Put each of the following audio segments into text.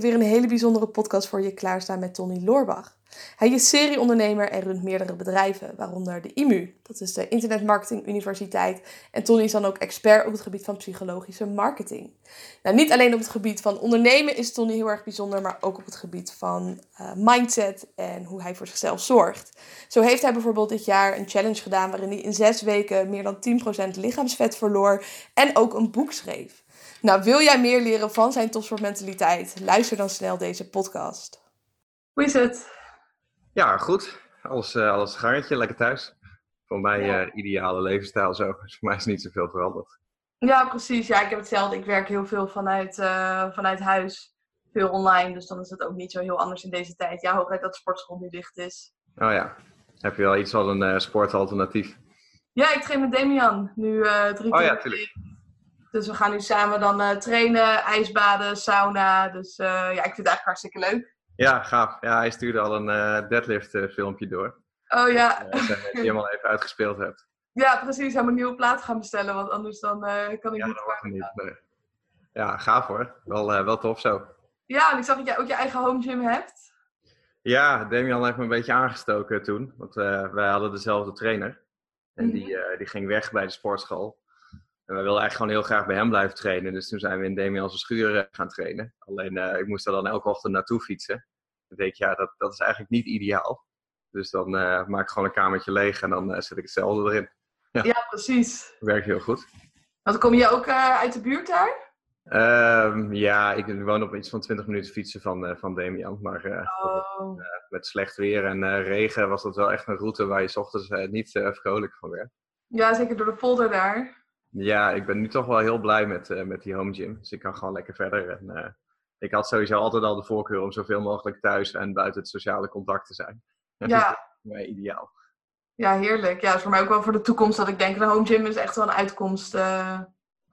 weer een hele bijzondere podcast voor je klaarstaan met Tony Loorbach. Hij is serieondernemer en runt meerdere bedrijven, waaronder de IMU, dat is de Internet Marketing Universiteit. En Tony is dan ook expert op het gebied van psychologische marketing. Nou, niet alleen op het gebied van ondernemen is Tony heel erg bijzonder, maar ook op het gebied van uh, mindset en hoe hij voor zichzelf zorgt. Zo heeft hij bijvoorbeeld dit jaar een challenge gedaan waarin hij in zes weken meer dan 10% lichaamsvet verloor en ook een boek schreef. Nou, wil jij meer leren van zijn topsportmentaliteit? Luister dan snel deze podcast. Hoe is het? Ja, goed. Alles, uh, alles gangetje, lekker thuis. Voor mij ja. uh, ideale levensstijl zo. Dus voor mij is niet zoveel veranderd. Ja, precies. Ja, ik heb hetzelfde. Ik werk heel veel vanuit, uh, vanuit huis. Veel online. Dus dan is het ook niet zo heel anders in deze tijd. Ja, hooguit dat de sportschool nu dicht is. Oh ja. Heb je wel iets als een sportalternatief? Ja, ik train met Damian. Nu drie oh, ja, tuurlijk. Dus we gaan nu samen dan uh, trainen, ijsbaden, sauna. Dus uh, ja, ik vind het eigenlijk hartstikke leuk. Ja, gaaf. Ja, hij stuurde al een uh, deadlift filmpje door. Oh ja. Dat je helemaal even uitgespeeld hebt. Ja, precies. Hij moet een nieuwe plaat gaan bestellen, want anders dan kan ik ja, niet. Dat niet. Nee. Ja, gaaf hoor. Wel, wel tof zo. Ja, en ik zag dat jij ook je eigen home gym hebt. Ja, Damian heeft me een beetje aangestoken toen. Want wij hadden dezelfde trainer. En mm -hmm. die, die ging weg bij de sportschool. En we wilden eigenlijk gewoon heel graag bij hem blijven trainen. Dus toen zijn we in Damian's schuur eh, gaan trainen. Alleen uh, ik moest er dan elke ochtend naartoe fietsen. Dan denk ik, ja, dat, dat is eigenlijk niet ideaal. Dus dan uh, maak ik gewoon een kamertje leeg en dan zet ik hetzelfde erin. Ja, ja precies. Werkt heel goed. Want kom je ook uit de buurt daar? Um, ja, ik woon op iets van 20 minuten fietsen van, van Damian. Maar oh. met slecht weer en regen was dat wel echt een route waar je s ochtends niet vrolijk van werd. Ja, zeker door de polder daar. Ja, ik ben nu toch wel heel blij met, uh, met die home gym. Dus ik kan gewoon lekker verder. En, uh, ik had sowieso altijd al de voorkeur om zoveel mogelijk thuis en buiten het sociale contact te zijn. Ja. mij ideaal. Ja, heerlijk. Ja, is voor mij ook wel voor de toekomst dat ik denk, de home gym is echt wel een uitkomst. Uh...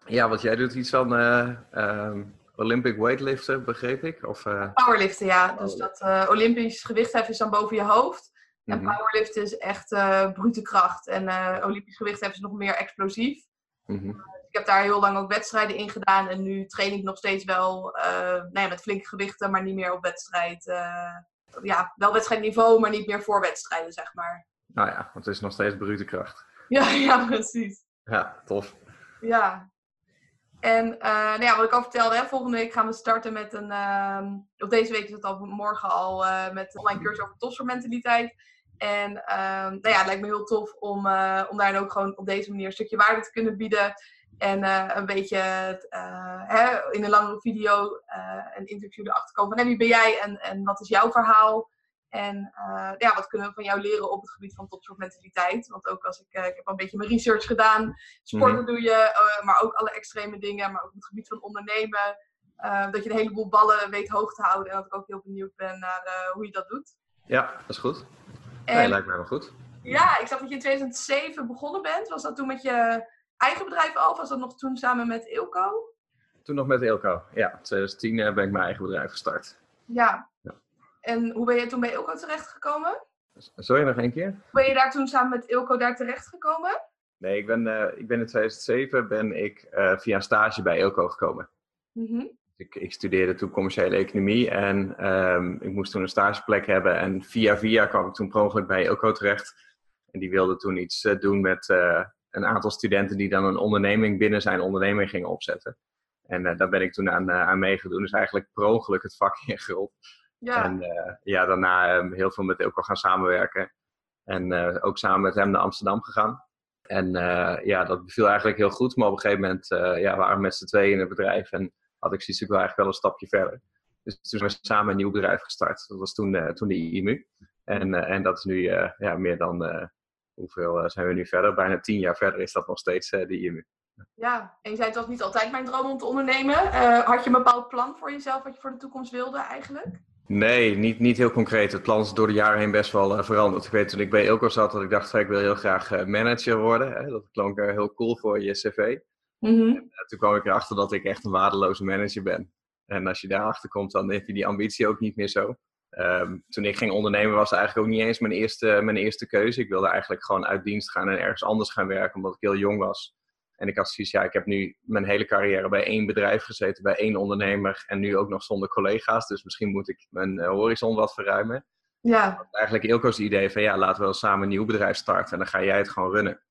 Ja, want jij doet iets van um, Olympic weightliften, begreep ik? Of, Powerliften, ja. Dus dat Olympisch gewichtheffen is dan boven je hoofd. En mm -hmm. powerliften is echt brute kracht. En Olympisch gewichtheffen is nog meer explosief. Mm -hmm. Ik heb daar heel lang ook wedstrijden in gedaan. En nu train ik nog steeds wel uh, nou ja, met flinke gewichten, maar niet meer op wedstrijd. Uh, ja, wel wedstrijdniveau, maar niet meer voor wedstrijden, zeg maar. Nou ja, want het is nog steeds brute kracht. Ja, ja precies. Ja, tof. Ja. En uh, nou ja, wat ik al vertelde, hè, volgende week gaan we starten met een. of deze week is het al morgen al met een online cursus over topsportmentaliteit. En um, nou ja, het lijkt me heel tof om, uh, om daar ook gewoon op deze manier een stukje waarde te kunnen bieden. En uh, een beetje uh, hè, in een langere video een interview erachter komen van wie ben jij en, en wat is jouw verhaal? En ja, wat kunnen we van jou leren op het gebied van topsportmentaliteit? Want ook als ik, ik heb al een beetje mijn research gedaan. Sporten mm -hmm. doe je, maar ook alle extreme dingen. Maar ook op het gebied van ondernemen. dat je een heleboel ballen weet hoog te houden. En dat ik ook heel benieuwd ben naar hoe je dat doet. Ja, dat is goed. En, nee, lijkt mij wel goed. Ja, ik zag dat je in 2007 begonnen bent. Was dat toen met je eigen bedrijf al? Of was dat nog toen samen met Ilko? Toen nog met Ilko, ja. In 2010 ben ik mijn eigen bedrijf gestart. Ja. ja. En hoe ben je toen bij Ilko terechtgekomen? Sorry, nog één keer? Ben je daar toen samen met Ilko daar terechtgekomen? Nee, ik ben, uh, ik ben in 2007 ben ik uh, via stage bij Ilko gekomen. Mm -hmm. Ik, ik, studeerde toen commerciële economie en um, ik moest toen een stageplek hebben. En via via kwam ik toen per ongeluk bij Ilko terecht. En die wilde toen iets uh, doen met uh, een aantal studenten die dan een onderneming binnen zijn onderneming gingen opzetten. En uh, daar ben ik toen aan, aan meegedoen. Dus eigenlijk per ongeluk het vak ingerold. Ja. En ja, daarna um, heel veel met Ilko gaan samenwerken. En ook samen met hem naar Amsterdam gegaan. En ja, dat beviel eigenlijk heel goed. Maar op een gegeven moment ja, waren we met z'n tweeën in het bedrijf. En had ik zoiets, ik wil eigenlijk wel een stapje verder. Dus toen zijn we samen een nieuw bedrijf gestart. Dat was toen, uh, toen de IMU. En, uh, en dat is nu uh, ja, meer dan, hoeveel zijn we nu verder? Bijna tien jaar verder is dat nog steeds de IMU. Ja, en je zei het was niet altijd mijn droom om te ondernemen. had je een bepaald plan voor jezelf wat je voor de toekomst wilde eigenlijk? Nee, niet, niet heel concreet. Het plan is door de jaren heen best wel veranderd. Ik weet toen ik bij Ilko zat dat ik dacht, ik wil heel graag manager worden. Hè? Dat klonk heel cool voor je cv. Mm -hmm. en, toen kwam ik erachter dat ik echt een waardeloze manager ben. En als je daarachter komt, dan heb je die ambitie ook niet meer zo. Um, toen ik ging ondernemen was het eigenlijk ook niet eens mijn eerste, mijn eerste keuze. Ik wilde eigenlijk gewoon uit dienst gaan en ergens anders gaan werken, omdat ik heel jong was. En ik had zoiets, ja, ik heb nu mijn hele carrière bij één bedrijf gezeten, bij één ondernemer en nu ook nog zonder collega's. Dus misschien moet ik mijn horizon wat verruimen. Ja. Eigenlijk Ilko's idee van, ja, laten we wel samen een nieuw bedrijf starten en dan ga jij het gewoon runnen.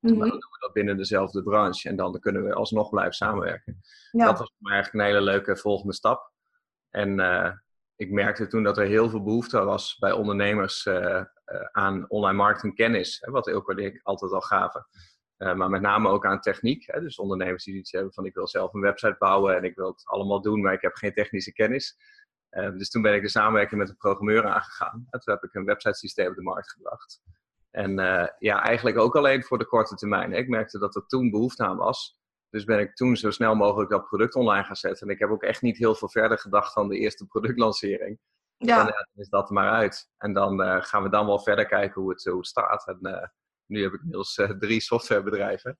Mm Maar dan doen we dat binnen dezelfde branche en dan kunnen we alsnog blijven samenwerken. Ja. Dat was voor mij eigenlijk een hele leuke volgende stap. En uh, ik merkte toen dat er heel veel behoefte was bij ondernemers uh, aan online marketing kennis, hè, wat Ilko en ik altijd al gaven. maar met name ook aan techniek. Hè, dus ondernemers die iets hebben van ik wil zelf een website bouwen en ik wil het allemaal doen, maar ik heb geen technische kennis. dus toen ben ik de samenwerking met een programmeur aangegaan. En toen heb ik een websitesysteem op de markt gebracht. En ja, eigenlijk ook alleen voor de korte termijn. Ik merkte dat er toen behoefte aan was. Dus ben ik toen zo snel mogelijk dat product online gaan zetten. En ik heb ook echt niet heel veel verder gedacht dan de eerste productlancering. Ja. Dan, ja, is dat er maar uit. En dan uh, gaan we dan wel verder kijken hoe het, hoe het staat. En uh, nu heb ik inmiddels drie softwarebedrijven.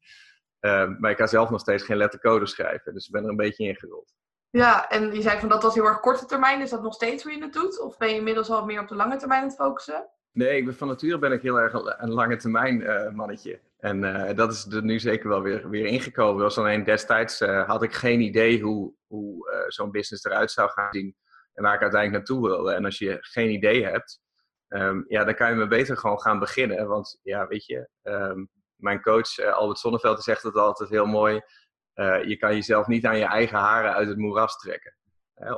maar ik kan zelf nog steeds geen lettercode schrijven. Dus ik ben er een beetje ingerold. Ja, en je zei van dat was heel erg korte termijn. Is dat nog steeds hoe je het doet? Of ben je inmiddels al meer op de lange termijn aan het focussen? Nee, ik ben, van nature ben ik heel erg een lange termijn mannetje. En uh, dat is er nu zeker wel weer, weer ingekomen. Was alleen destijds uh, had ik geen idee hoe, hoe zo'n business eruit zou gaan zien. En waar ik uiteindelijk naartoe wilde. En als je geen idee hebt, um, ja, dan kan je me beter gewoon gaan beginnen. Want ja, weet je, um, mijn coach Albert Sonneveld zegt het altijd heel mooi. je kan jezelf niet aan je eigen haren uit het moeras trekken.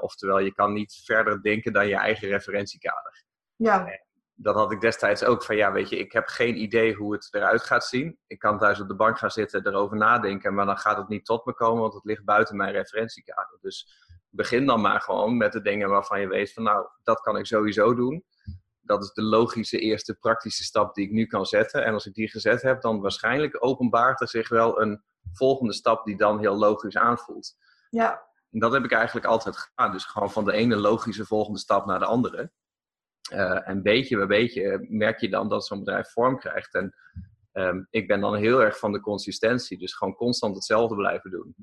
oftewel, je kan niet verder denken dan je eigen referentiekader. Ja dat had ik destijds ook van ja, weet je, ik heb geen idee hoe het eruit gaat zien. Ik kan thuis op de bank gaan zitten, erover nadenken, maar dan gaat het niet tot me komen, want het ligt buiten mijn referentiekader. Dus begin dan maar gewoon met de dingen waarvan je weet van nou, dat kan ik sowieso doen. Dat is de logische eerste praktische stap die ik nu kan zetten. En als ik die gezet heb, dan waarschijnlijk openbaart er zich wel een volgende stap die dan heel logisch aanvoelt. Ja. En dat heb ik eigenlijk altijd gedaan. Dus gewoon van de ene logische volgende stap naar de andere. Uh, en beetje bij beetje merk je dan dat zo'n bedrijf vorm krijgt. En um, ik ben dan heel erg van de consistentie. Dus gewoon constant hetzelfde blijven doen.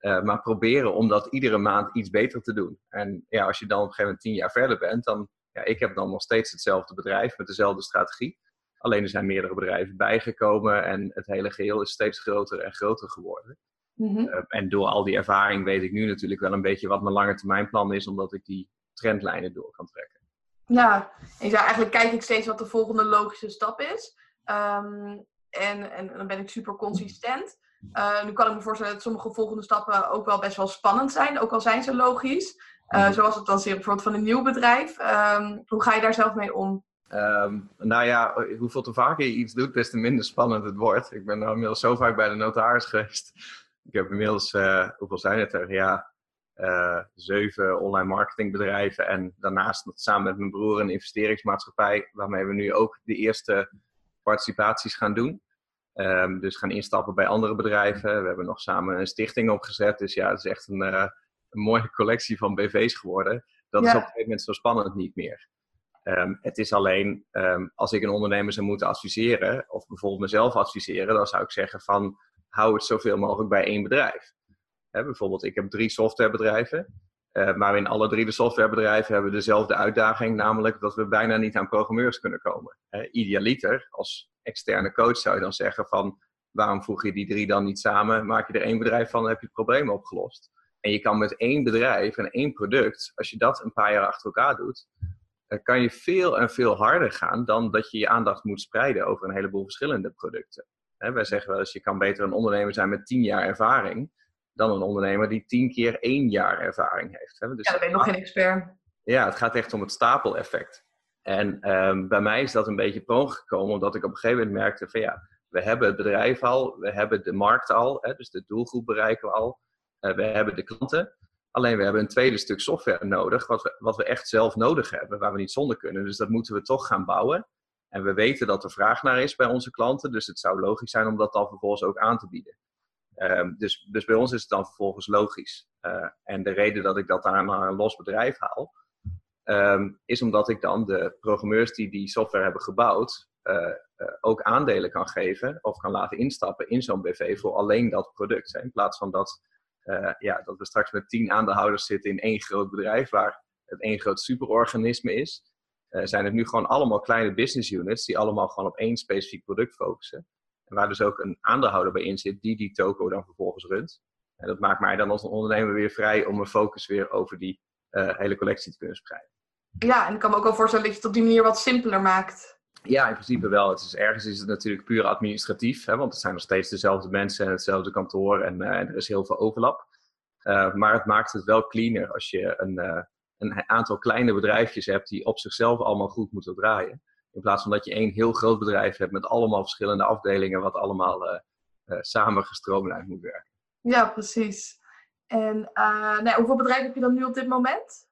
Uh, maar proberen om dat iedere maand iets beter te doen. En ja, als je dan op een gegeven moment tien jaar verder bent, dan, ja, ik heb dan nog steeds hetzelfde bedrijf met dezelfde strategie. Alleen er zijn meerdere bedrijven bijgekomen en het hele geheel is steeds groter en groter geworden. Mm -hmm. uh, en door al die ervaring weet ik nu natuurlijk wel een beetje wat mijn lange termijn plan is, omdat ik die trendlijnen door kan trekken. Ja, en ja, eigenlijk kijk ik steeds wat de volgende logische stap is. Um, en, en, dan ben ik super consistent. Uh, nu kan ik me voorstellen dat sommige volgende stappen ook wel best wel spannend zijn, ook al zijn ze logisch. Uh, zoals het dan lanceren bijvoorbeeld van een nieuw bedrijf. Um, hoe ga je daar zelf mee om? Um, nou ja, hoeveel te vaker je iets doet, des te minder spannend het wordt. Ik ben nou inmiddels zo vaak bij de notaris geweest. Ik heb inmiddels, uh, hoeveel zijn het er? Ja, uh, zeven online marketingbedrijven en daarnaast samen met mijn broer een investeringsmaatschappij waarmee we nu ook de eerste participaties gaan doen. Um, dus gaan instappen bij andere bedrijven. We hebben nog samen een stichting opgezet. Dus ja, het is echt een, uh, een mooie collectie van BV's geworden. Dat ja. is op een gegeven moment zo spannend niet meer. Um, het is alleen, um, als ik een ondernemer zou moeten adviseren, of bijvoorbeeld mezelf adviseren, dan zou ik zeggen van hou het zoveel mogelijk bij één bedrijf bijvoorbeeld, ik heb drie softwarebedrijven. Uh, maar in alle drie de softwarebedrijven hebben we dezelfde uitdaging, namelijk dat we bijna niet aan programmeurs kunnen komen. Idealiter, als externe coach zou je dan zeggen van waarom voeg je die drie dan niet samen? Maak je er één bedrijf van, dan heb je het probleem opgelost. En je kan met één bedrijf en één product, als je dat een paar jaar achter elkaar doet, dan kan je veel en veel harder gaan dan dat je je aandacht moet spreiden over een heleboel verschillende producten. wij zeggen wel eens, je kan beter een ondernemer zijn met tien jaar ervaring dan een ondernemer die tien keer één jaar ervaring heeft. Hè? Dus ja, dan ben je nog geen expert. Ja, het gaat echt om het stapeleffect. En um, bij mij is dat een beetje per gekomen, omdat ik op een gegeven moment merkte van ja, we hebben het bedrijf al, we hebben de markt al, hè, dus de doelgroep bereiken we al, uh, we hebben de klanten. Alleen we hebben een tweede stuk software nodig, wat we, wat we echt zelf nodig hebben, waar we niet zonder kunnen. Dus dat moeten we toch gaan bouwen. En we weten dat er vraag naar is bij onze klanten, dus het zou logisch zijn om dat dan vervolgens ook aan te bieden. Um, dus, dus bij ons is het dan vervolgens logisch. Uh, en de reden dat ik dat aan een los bedrijf haal, um, is omdat ik dan de programmeurs die die software hebben gebouwd, uh, uh, ook aandelen kan geven of kan laten instappen in zo'n BV voor alleen dat product. In plaats van dat, ja, dat we straks met tien aandeelhouders zitten in één groot bedrijf waar het één groot superorganisme is, zijn het nu gewoon allemaal kleine business units die allemaal gewoon op één specifiek product focussen. En waar dus ook een aandeelhouder bij in zit die die toko dan vervolgens runt. En dat maakt mij dan als een ondernemer weer vrij om mijn focus weer over die hele collectie te kunnen spreiden. Ja, en ik kan me ook wel voorstellen dat je het op die manier wat simpeler maakt. Ja, in principe wel. Het is, ergens is het natuurlijk puur administratief, hè, want het zijn nog steeds dezelfde mensen en hetzelfde kantoor en, uh, en er is heel veel overlap. Uh, maar het maakt het wel cleaner als je een, een aantal kleine bedrijfjes hebt die op zichzelf allemaal goed moeten draaien. In plaats van dat je één heel groot bedrijf hebt met allemaal verschillende afdelingen, wat allemaal samen gestroomlijnd moet werken. Ja, precies. En nou, hoeveel bedrijven heb je dan nu op dit moment?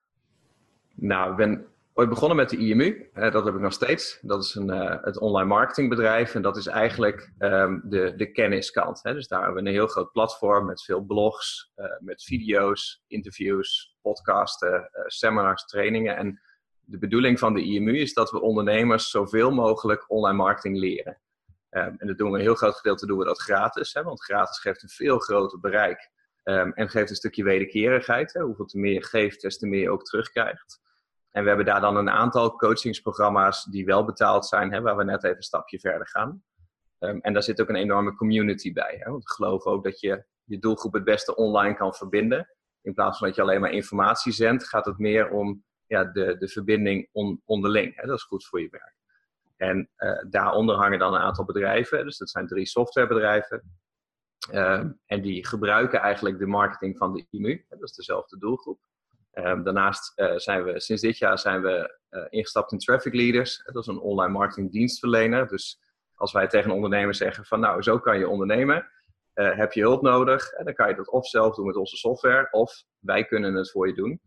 Nou, ik ben ooit begonnen met de IMU. dat heb ik nog steeds. Dat is een, uh, het online marketingbedrijf. En dat is eigenlijk um, de, de kenniskant. Hè. Dus daar hebben we een heel groot platform met veel blogs, uh, met video's, interviews, podcasten, uh, seminars, trainingen. En de bedoeling van de IMU is dat we ondernemers zoveel mogelijk online marketing leren. Um, en dat doen we een heel groot gedeelte doen we dat gratis. Hè, want gratis geeft een veel groter bereik. Um, en geeft een stukje wederkerigheid. Hè. Hoeveel te meer je geeft, des te meer je ook terugkrijgt. En we hebben daar dan een aantal coachingsprogramma's die wel betaald zijn, hè, waar we net even een stapje verder gaan. Um, en daar zit ook een enorme community bij. Hè? Want we geloven ook dat je je doelgroep het beste online kan verbinden. In plaats van dat je alleen maar informatie zendt, gaat het meer om ja, de, de verbinding on, onderling. Hè? Dat is goed voor je werk. En uh, daaronder hangen dan een aantal bedrijven. Dus dat zijn drie softwarebedrijven. Uh, en die gebruiken eigenlijk de marketing van de IMU. Dat is dezelfde doelgroep. Um, daarnaast uh, zijn we sinds dit jaar zijn we uh, ingestapt in Traffic Leaders. Dat is een online marketing dienstverlener. Dus als wij tegen een ondernemer zeggen van nou, zo kan je ondernemen. Heb je hulp nodig? dan kan je dat of zelf doen met onze software, of wij kunnen het voor je doen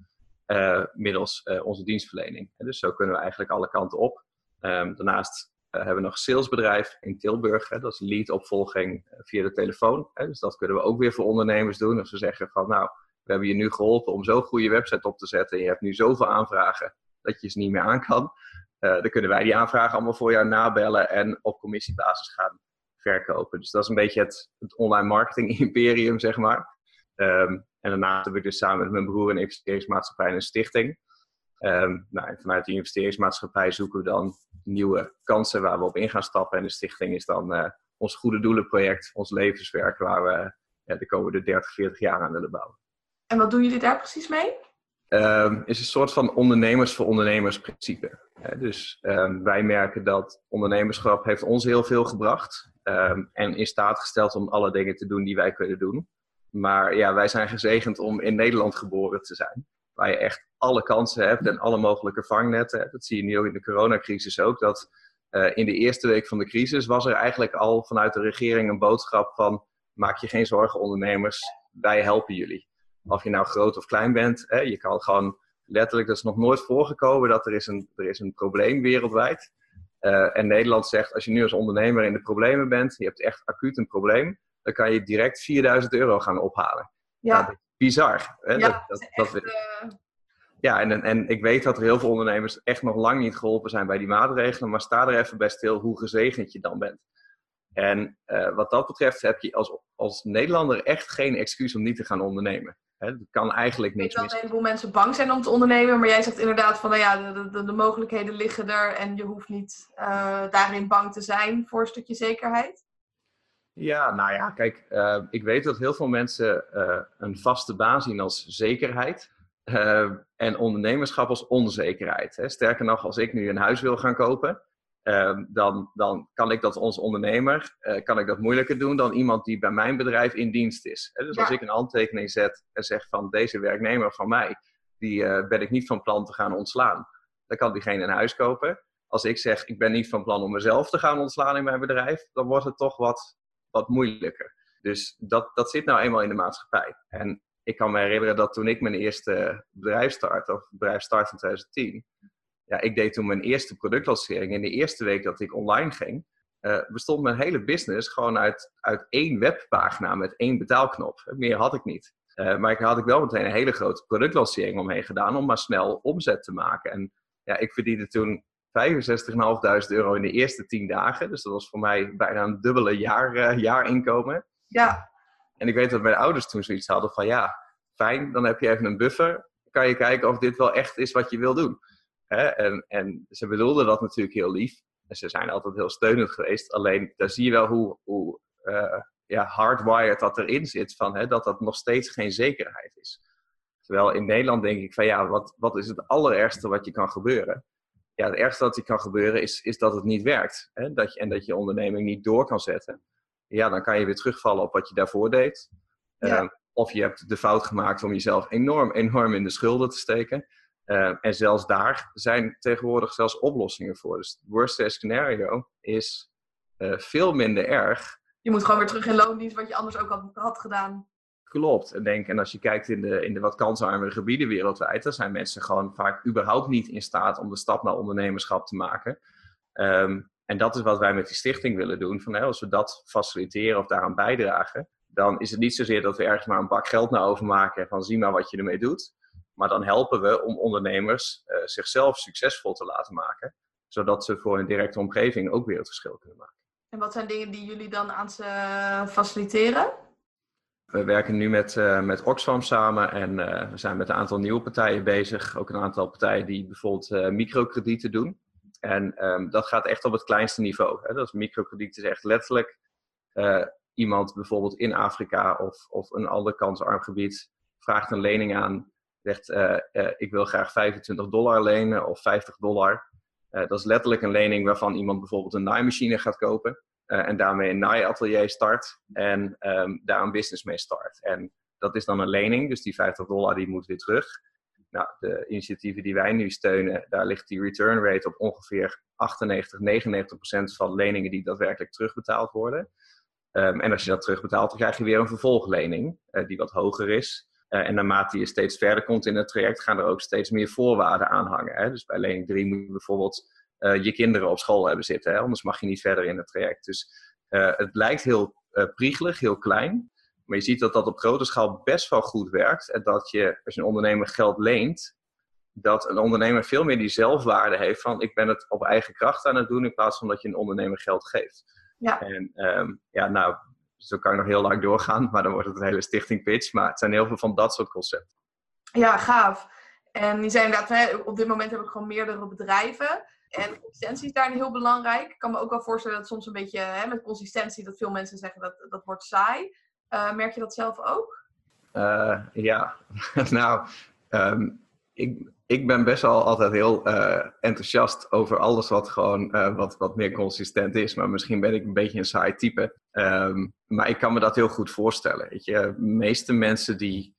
middels onze dienstverlening. En dus zo kunnen we eigenlijk alle kanten op. Um, daarnaast hebben we nog salesbedrijf in Tilburg. Hè, dat is lead-opvolging via de telefoon. Hè, dus dat kunnen we ook weer voor ondernemers doen. Als ze zeggen van nou, we hebben je nu geholpen om zo'n goede website op te zetten. En je hebt nu zoveel aanvragen dat je ze niet meer aan kan. Dan kunnen wij die aanvragen allemaal voor jou nabellen en op commissiebasis gaan verkopen. Dus dat is een beetje het, het online marketing imperium, zeg maar. Um, en daarnaast hebben we dus samen met mijn broer een investeringsmaatschappij en een stichting. Um, nou, en vanuit die investeringsmaatschappij zoeken we dan nieuwe kansen waar we op in gaan stappen. En de stichting is dan uh, ons goede doelenproject, ons levenswerk, waar we uh, de komende 30, 40 jaar aan willen bouwen. En wat doen jullie daar precies mee? Um, is een soort van ondernemers voor ondernemers principe. dus um, wij merken dat ondernemerschap heeft ons heel veel gebracht. Um, en in staat gesteld om alle dingen te doen die wij kunnen doen. Maar ja, wij zijn gezegend om in Nederland geboren te zijn. Waar je echt alle kansen hebt en alle mogelijke vangnetten hebt. Dat zie je nu ook in de coronacrisis ook. Dat uh, in de eerste week van de crisis was er eigenlijk al vanuit de regering een boodschap van... maak je geen zorgen ondernemers, wij helpen jullie of je nou groot of klein bent. Hè, je kan gewoon letterlijk, dat is nog nooit voorgekomen, dat er is een, er is een probleem wereldwijd. Uh, en Nederland zegt, als je nu als ondernemer in de problemen bent, je hebt echt acuut een probleem, dan kan je direct 4000 euro gaan ophalen. Ja. Nou, bizar. Hè? Ja, dat, dat, dat, uh... ja en, en ik weet dat er heel veel ondernemers echt nog lang niet geholpen zijn bij die maatregelen, maar sta er even bij stil hoe gezegend je dan bent. En uh, wat dat betreft heb je als, als Nederlander echt geen excuus om niet te gaan ondernemen. Het kan eigenlijk niks. Ik weet dat een heleboel mensen bang zijn om te ondernemen, maar jij zegt inderdaad van, nou ja, de, de, de mogelijkheden liggen er en je hoeft niet uh, daarin bang te zijn voor een stukje zekerheid. Ja, nou ja, kijk, uh, ik weet dat heel veel mensen uh, een vaste baan zien als zekerheid en ondernemerschap als onzekerheid. Hè. Sterker nog, als ik nu een huis wil gaan kopen, dan, dan kan ik dat als ondernemer kan ik dat moeilijker doen dan iemand die bij mijn bedrijf in dienst is. dus als ik een handtekening zet en zeg van deze werknemer van mij, die ben ik niet van plan te gaan ontslaan, dan kan diegene een huis kopen. Als ik zeg ik ben niet van plan om mezelf te gaan ontslaan in mijn bedrijf, dan wordt het toch wat, wat moeilijker. Dus dat, dat zit nou eenmaal in de maatschappij. En ik kan me herinneren dat toen ik mijn eerste bedrijf startte, of bedrijf start in 2010, ja, ik deed toen mijn eerste productlancering. In de eerste week dat ik online ging, uh, bestond mijn hele business gewoon uit, uit één webpagina met één betaalknop. Meer had ik niet. Uh, maar ik had ik wel meteen een hele grote productlancering omheen gedaan om maar snel omzet te maken. En ja, ik verdiende toen 65.500 euro in de eerste 10 dagen. Dus dat was voor mij bijna een dubbele jaar, uh, jaarinkomen. Ja. En ik weet dat mijn ouders toen zoiets hadden van ja, fijn, dan heb je even een buffer. Kan je kijken of dit wel echt is wat je wil doen. Hè? En, en ze bedoelden dat natuurlijk heel lief. En ze zijn altijd heel steunend geweest. Alleen daar zie je wel hoe, hoe uh, ja, hardwired dat erin zit, van, hè, dat dat nog steeds geen zekerheid is. Terwijl in Nederland denk ik van ja, wat, wat is het allerergste wat je kan gebeuren? Ja, het ergste wat je kan gebeuren is, is dat het niet werkt. Hè? Dat je, en dat je onderneming niet door kan zetten. Ja, dan kan je weer terugvallen op wat je daarvoor deed. Ja. Uh, of je hebt de fout gemaakt om jezelf enorm, enorm in de schulden te steken. Uh, en zelfs daar zijn tegenwoordig zelfs oplossingen voor. Dus het worst case scenario is uh, veel minder erg. Je moet gewoon weer terug in loondienst, wat je anders ook had, had gedaan. Klopt. En, denk, en als je kijkt in de, in de wat kansarmere gebieden wereldwijd, dan zijn mensen gewoon vaak überhaupt niet in staat om de stap naar ondernemerschap te maken. Um, en dat is wat wij met die stichting willen doen. Van, hè, als we dat faciliteren of daaraan bijdragen, dan is het niet zozeer dat we ergens maar een bak geld naar overmaken van zie maar wat je ermee doet. Maar dan helpen we om ondernemers uh, zichzelf succesvol te laten maken. Zodat ze voor hun directe omgeving ook weer het verschil kunnen maken. En wat zijn dingen die jullie dan aan ze faciliteren? We werken nu met, uh, met Oxfam samen en uh, we zijn met een aantal nieuwe partijen bezig. Ook een aantal partijen die bijvoorbeeld uh, microkredieten doen. En um, dat gaat echt op het kleinste niveau. Hè? Dat is microkrediet is echt letterlijk iemand bijvoorbeeld in Afrika of, of een ander kansarm gebied vraagt een lening aan. Zegt ik wil graag 25 dollar lenen of 50 dollar. dat is letterlijk een lening waarvan iemand bijvoorbeeld een naaimachine gaat kopen. Uh, en daarmee een naaiatelier start en um, daar een business mee start. En dat is dan een lening, dus die 50 dollar die moet weer terug. Nou, de initiatieven die wij nu steunen, daar ligt die return rate op ongeveer 98, 99 procent van leningen die daadwerkelijk terugbetaald worden. Um, en als je dat terugbetaalt, dan krijg je weer een vervolglening uh, die wat hoger is. Uh, en naarmate je steeds verder komt in het traject, gaan er ook steeds meer voorwaarden aan hangen. Hè? Dus bij lening 3 moet je bijvoorbeeld je kinderen op school hebben zitten. Hè? Anders mag je niet verder in het traject. Dus uh, het lijkt heel uh, priegelig, heel klein. Maar je ziet dat dat op grote schaal best wel goed werkt. En dat je, als je een ondernemer geld leent, dat een ondernemer veel meer die zelfwaarde heeft van ik ben het op eigen kracht aan het doen in plaats van dat je een ondernemer geld geeft. Ja. En um, ja, nou, zo kan ik nog heel lang doorgaan, maar dan wordt het een hele stichting pitch. Maar het zijn heel veel van dat soort concepten. Ja, gaaf. En die zijn inderdaad, op dit moment heb ik gewoon meerdere bedrijven. En consistentie is daarin heel belangrijk. Ik kan me ook wel voorstellen dat soms een beetje hè, met consistentie, dat veel mensen zeggen dat dat wordt saai. Uh, merk je dat zelf ook? Uh, ja, nou, um, ik, ik ben best wel altijd heel uh, enthousiast over alles wat gewoon wat, wat meer consistent is. Maar misschien ben ik een beetje een saai type. Um, maar ik kan me dat heel goed voorstellen. Weet je, de meeste mensen die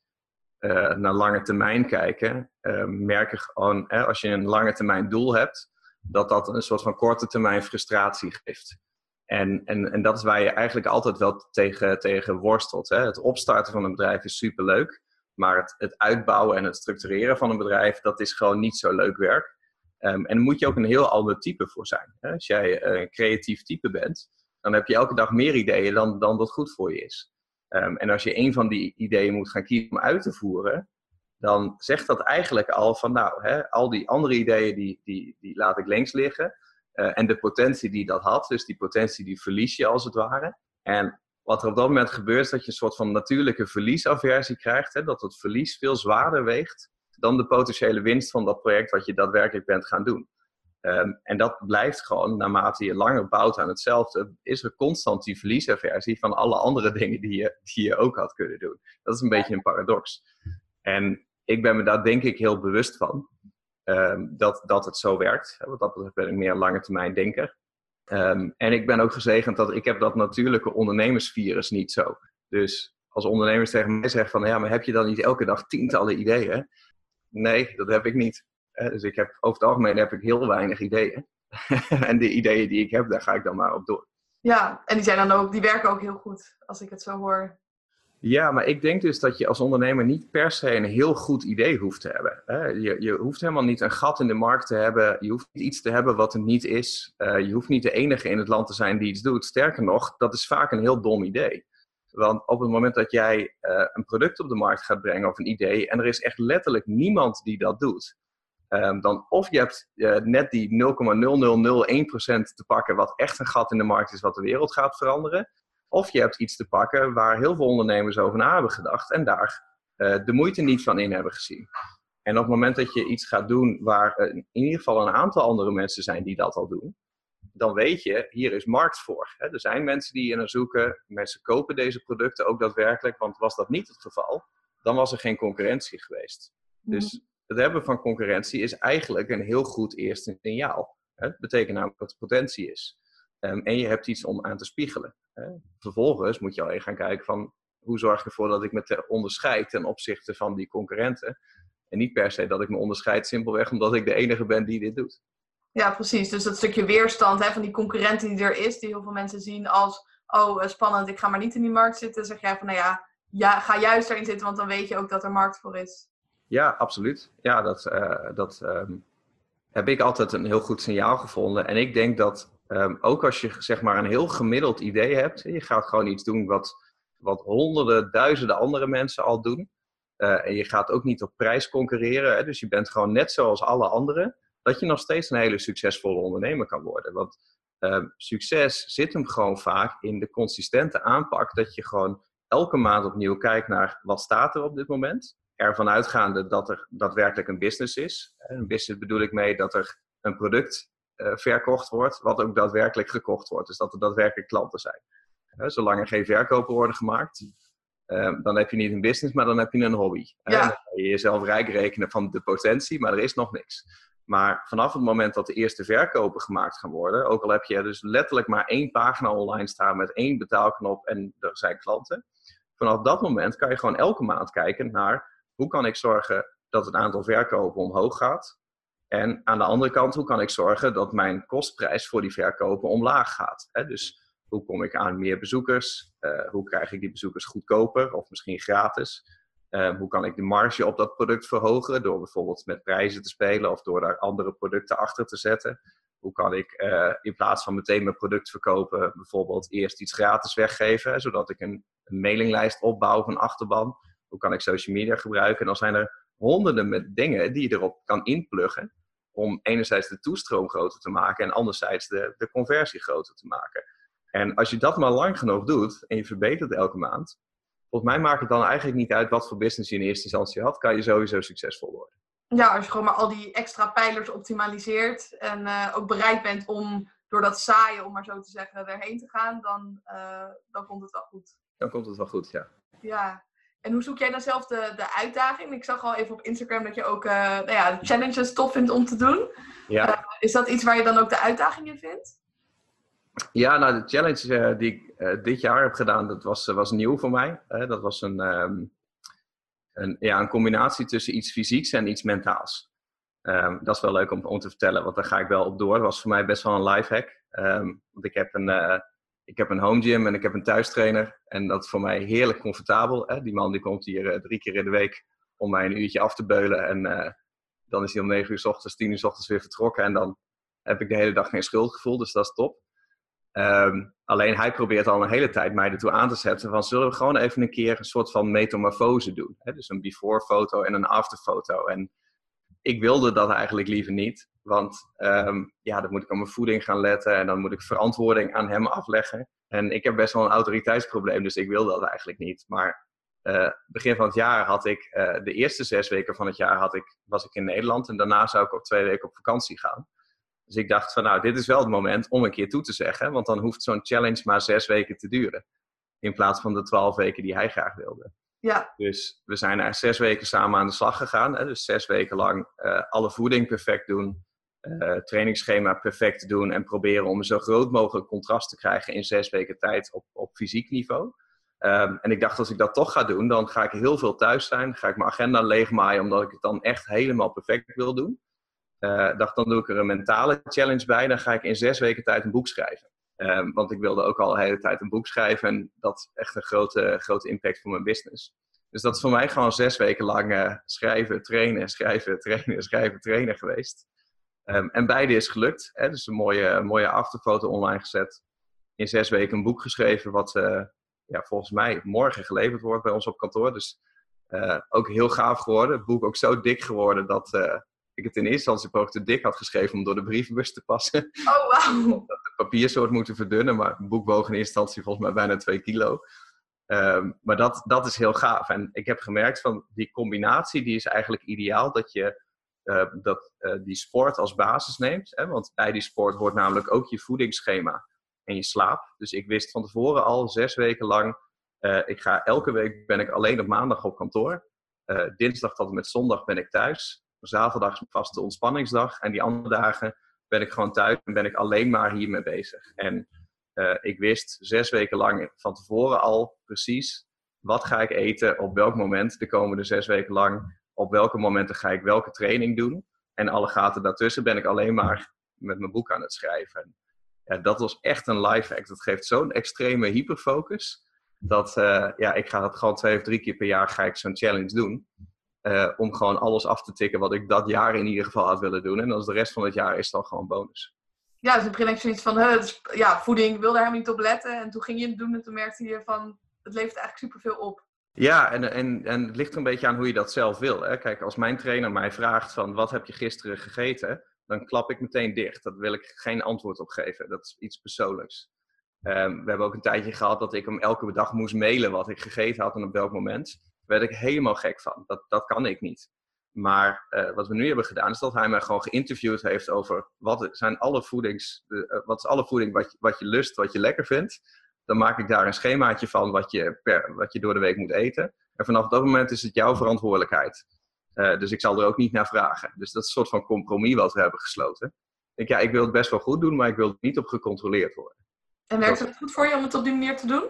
naar lange termijn kijken, merken gewoon, als je een lange termijn doel hebt, dat dat een soort van korte termijn frustratie geeft. En, en, en dat is waar je eigenlijk altijd wel tegen, tegen worstelt. Hè? Het opstarten van een bedrijf is superleuk, maar het, het uitbouwen en het structureren van een bedrijf, dat is gewoon niet zo leuk werk. Um, en daar moet je ook een heel ander type voor zijn. Hè? Als jij een creatief type bent, dan heb je elke dag meer ideeën dan, dan wat goed voor je is. Um, en als je een van die ideeën moet gaan kiezen om uit te voeren, dan zegt dat eigenlijk al van nou, hè, al die andere ideeën die, die, die laat ik links liggen. Uh, en de potentie die dat had, dus die potentie die verlies je als het ware. En wat er op dat moment gebeurt, is dat je een soort van natuurlijke verliesaversie krijgt. Hè, dat het verlies veel zwaarder weegt dan de potentiële winst van dat project wat je daadwerkelijk bent gaan doen. Um, en dat blijft gewoon, naarmate je langer bouwt aan hetzelfde, is er constant die verliesaversie van alle andere dingen die je, die je ook had kunnen doen. Dat is een beetje een paradox. En ik ben me daar denk ik heel bewust van. Um, dat, dat het zo werkt. Want dat betreft ben ik meer lange termijn denker. Um, en ik ben ook gezegend dat ik heb dat natuurlijke ondernemersvirus niet zo. Dus als ondernemers tegen mij zeggen van ja, maar heb je dan niet elke dag tientallen ideeën? Nee, dat heb ik niet. Dus ik heb, over het algemeen heb ik heel weinig ideeën. en de ideeën die ik heb, daar ga ik dan maar op door. Ja, en die, zijn dan ook, die werken ook heel goed, als ik het zo hoor. Ja, maar ik denk dus dat je als ondernemer niet per se een heel goed idee hoeft te hebben. Je, je hoeft helemaal niet een gat in de markt te hebben. Je hoeft niet iets te hebben wat er niet is. Uh, je hoeft niet de enige in het land te zijn die iets doet. Sterker nog, dat is vaak een heel dom idee. Want op het moment dat jij uh, een product op de markt gaat brengen of een idee, en er is echt letterlijk niemand die dat doet, um, dan of je hebt uh, net die 0,0001% te pakken, wat echt een gat in de markt is, wat de wereld gaat veranderen. Of je hebt iets te pakken waar heel veel ondernemers over na hebben gedacht en daar uh, de moeite niet van in hebben gezien. En op het moment dat je iets gaat doen waar uh, in ieder geval een aantal andere mensen zijn die dat al doen, dan weet je, hier is markt voor. Hè? Er zijn mensen die hier naar zoeken, mensen kopen deze producten ook daadwerkelijk, want was dat niet het geval, dan was er geen concurrentie geweest. Dus het hebben van concurrentie is eigenlijk een heel goed eerste signaal. Het betekent namelijk dat er potentie is. Ehm, en je hebt iets om aan te spiegelen. Vervolgens moet je alleen gaan kijken van hoe zorg ik ervoor dat ik me onderscheid ten opzichte van die concurrenten. En niet per se dat ik me onderscheid simpelweg omdat ik de enige ben die dit doet. Ja, precies. Dus dat stukje weerstand hè, van die concurrenten die er is, die heel veel mensen zien als, oh eh, spannend, ik ga maar niet in die markt zitten. Zeg jij van, nou ja, ja, ga juist daarin zitten, want dan weet je ook dat er markt voor is. Ja, absoluut. Ja, dat, uh, dat ehm, heb ik altijd een heel goed signaal gevonden. En ik denk dat um, ook als je zeg maar een heel gemiddeld idee hebt, je gaat gewoon iets doen wat, wat honderden, duizenden andere mensen al doen. Uh, en je gaat ook niet op prijs concurreren, hè, dus je bent gewoon net zoals alle anderen, dat je nog steeds een hele succesvolle ondernemer kan worden. Want uh, succes zit hem gewoon vaak in de consistente aanpak, dat je gewoon elke maand opnieuw kijkt naar wat staat er op dit moment ervan uitgaande dat er daadwerkelijk een business is. Een business bedoel ik mee dat er een product verkocht wordt, wat ook daadwerkelijk gekocht wordt. Dus dat er daadwerkelijk klanten zijn. Zolang er geen verkopen worden gemaakt, uh, dan heb je niet een business, maar dan heb je een hobby. Ja. Dan kan je jezelf rijk rekenen van de potentie, maar er is nog niks. Maar vanaf het moment dat de eerste verkopen gemaakt gaan worden, ook al heb je dus letterlijk maar één pagina online staan met één betaalknop en er zijn klanten, vanaf dat moment kan je gewoon elke maand kijken naar hoe kan ik zorgen dat het aantal verkopen omhoog gaat? En aan de andere kant, hoe kan ik zorgen dat mijn kostprijs voor die verkopen omlaag gaat? Dus hoe kom ik aan meer bezoekers? Uh, hoe krijg ik die bezoekers goedkoper of misschien gratis? Uh, hoe kan ik de marge op dat product verhogen door bijvoorbeeld met prijzen te spelen of door daar andere producten achter te zetten? Hoe kan ik uh, in plaats van meteen mijn product verkopen, bijvoorbeeld eerst iets gratis weggeven, zodat ik een, een mailinglijst opbouw van achterban? Hoe kan ik social media gebruiken? En dan zijn er honderden met dingen die je erop kan inpluggen. Om enerzijds de toestroom groter te maken en anderzijds de, de conversie groter te maken. En als je dat maar lang genoeg doet en je verbetert elke maand, volgens mij maakt het dan eigenlijk niet uit wat voor business je in eerste instantie had, kan je sowieso succesvol worden. Ja, als je gewoon maar al die extra pijlers optimaliseert en uh, ook bereid bent om door dat saaien, om maar zo te zeggen, erheen te gaan, dan, uh, dan komt het wel goed. Dan komt het wel goed, ja. Ja, en hoe zoek jij dan zelf de, de uitdaging? Ik zag al even op Instagram dat je ook uh, nou ja, challenges tof vindt om te doen. Ja. Uh, is dat iets waar je dan ook de uitdaging in vindt? Ja, nou de challenge uh, die ik dit jaar heb gedaan, dat was, was nieuw voor mij. dat was een, um, een, ja, een combinatie tussen iets fysieks en iets mentaals. Um, dat is wel leuk om, om te vertellen, want daar ga ik wel op door. Dat was voor mij best wel een lifehack. Um, want ik heb een, ik heb een home gym en ik heb een thuistrainer. En dat is voor mij heerlijk comfortabel. Hè? Die man die komt hier uh, drie keer in de week om mij een uurtje af te beulen. En uh, dan is hij om negen uur s ochtends, tien uur s ochtends weer vertrokken. En dan heb ik de hele dag geen schuldgevoel, dus dat is top. Um, alleen hij probeert al een hele tijd mij ertoe aan te zetten van zullen we gewoon even een keer een soort van metamorfose doen. Hè? Dus een before foto en een after foto. En ik wilde dat eigenlijk liever niet. Want um, ja, dan moet ik aan mijn voeding gaan letten en dan moet ik verantwoording aan hem afleggen. En ik heb best wel een autoriteitsprobleem, dus ik wil dat eigenlijk niet. Maar uh, begin van het jaar had ik, uh, de eerste zes weken van het jaar had ik, was ik in Nederland en daarna zou ik op twee weken op vakantie gaan. Dus ik dacht van nou, dit is wel het moment om een keer toe te zeggen, want dan hoeft zo'n challenge maar zes weken te duren. In plaats van de twaalf weken die hij graag wilde. Ja. Dus we zijn er zes weken samen aan de slag gegaan. Hè? Dus zes weken lang uh, alle voeding perfect doen, uh, trainingsschema perfect doen en proberen om zo groot mogelijk contrast te krijgen in zes weken tijd op, op fysiek niveau. Um, en ik dacht, als ik dat toch ga doen, dan ga ik heel veel thuis zijn. Ga ik mijn agenda leegmaaien, omdat ik het dan echt helemaal perfect wil doen. Uh, dacht, dan doe ik er een mentale challenge bij. Dan ga ik in zes weken tijd een boek schrijven. Um, want ik wilde ook al de hele tijd een boek schrijven. En dat is echt een grote, grote impact voor mijn business. Dus dat is voor mij gewoon zes weken lang uh, schrijven, trainen, schrijven, trainen, schrijven, trainen geweest. Um, en beide is gelukt. Hè? Dus een mooie, mooie afterfoto online gezet. In zes weken een boek geschreven, wat uh, ja, volgens mij morgen geleverd wordt bij ons op kantoor. Dus uh, ook heel gaaf geworden. Het boek ook zo dik geworden dat ik het in eerste instantie ook te dik had geschreven om door de brievenbus te passen. Oh, wow. Papiersoort moeten verdunnen, maar woog in eerste instantie volgens mij bijna twee kilo. Um, maar dat, dat is heel gaaf. En ik heb gemerkt van die combinatie, die is eigenlijk ideaal. Dat je uh, dat die sport als basis neemt. Hè, want bij die sport hoort namelijk ook je voedingsschema en je slaap. Dus ik wist van tevoren al zes weken lang, ik ga elke week ben ik alleen op maandag op kantoor. dinsdag tot en met zondag ben ik thuis. Zaterdag is mijn vaste ontspanningsdag. En die andere dagen ben ik gewoon thuis en ben ik alleen maar hiermee bezig. En ik wist zes weken lang van tevoren al precies wat ga ik eten op welk moment de komende zes weken lang. Op welke momenten ga ik welke training doen. En alle gaten daartussen ben ik alleen maar met mijn boek aan het schrijven. Ja, dat was echt een life hack. Dat geeft zo'n extreme hyperfocus. Dat uh, ja, ik ga het gewoon twee of drie keer per jaar ga ik zo'n challenge doen. Uh, om gewoon alles af te tikken wat ik dat jaar in ieder geval had willen doen. En als de rest van het jaar is dan gewoon bonus. Ja, dus in het begin had je zoiets van, is, ja, voeding, ik wilde helemaal niet op letten. En toen ging je het doen en toen merkte je van, het levert eigenlijk superveel op. Ja, en, en, en het ligt er een beetje aan hoe je dat zelf wil. Hè? Kijk, als mijn trainer mij vraagt van wat heb je gisteren gegeten, dan klap ik meteen dicht. Daar wil ik geen antwoord op geven. Dat is iets persoonlijks. Um, we hebben ook een tijdje gehad dat ik hem elke dag moest mailen wat ik gegeten had en op welk moment. Werd ik helemaal gek van. Dat, dat kan ik niet. Maar uh, wat we nu hebben gedaan, is dat hij mij gewoon geïnterviewd heeft over wat zijn alle voedings, uh, wat is alle voeding wat je, wat je lust, wat je lekker vindt dan maak ik daar een schemaatje van wat je, per, wat je door de week moet eten. En vanaf dat moment is het jouw verantwoordelijkheid. Uh, dus ik zal er ook niet naar vragen. Dus dat is een soort van compromis wat we hebben gesloten. Ik ja, ik wil het best wel goed doen, maar ik wil er niet op gecontroleerd worden. En werkt het goed voor je om het op die manier te doen?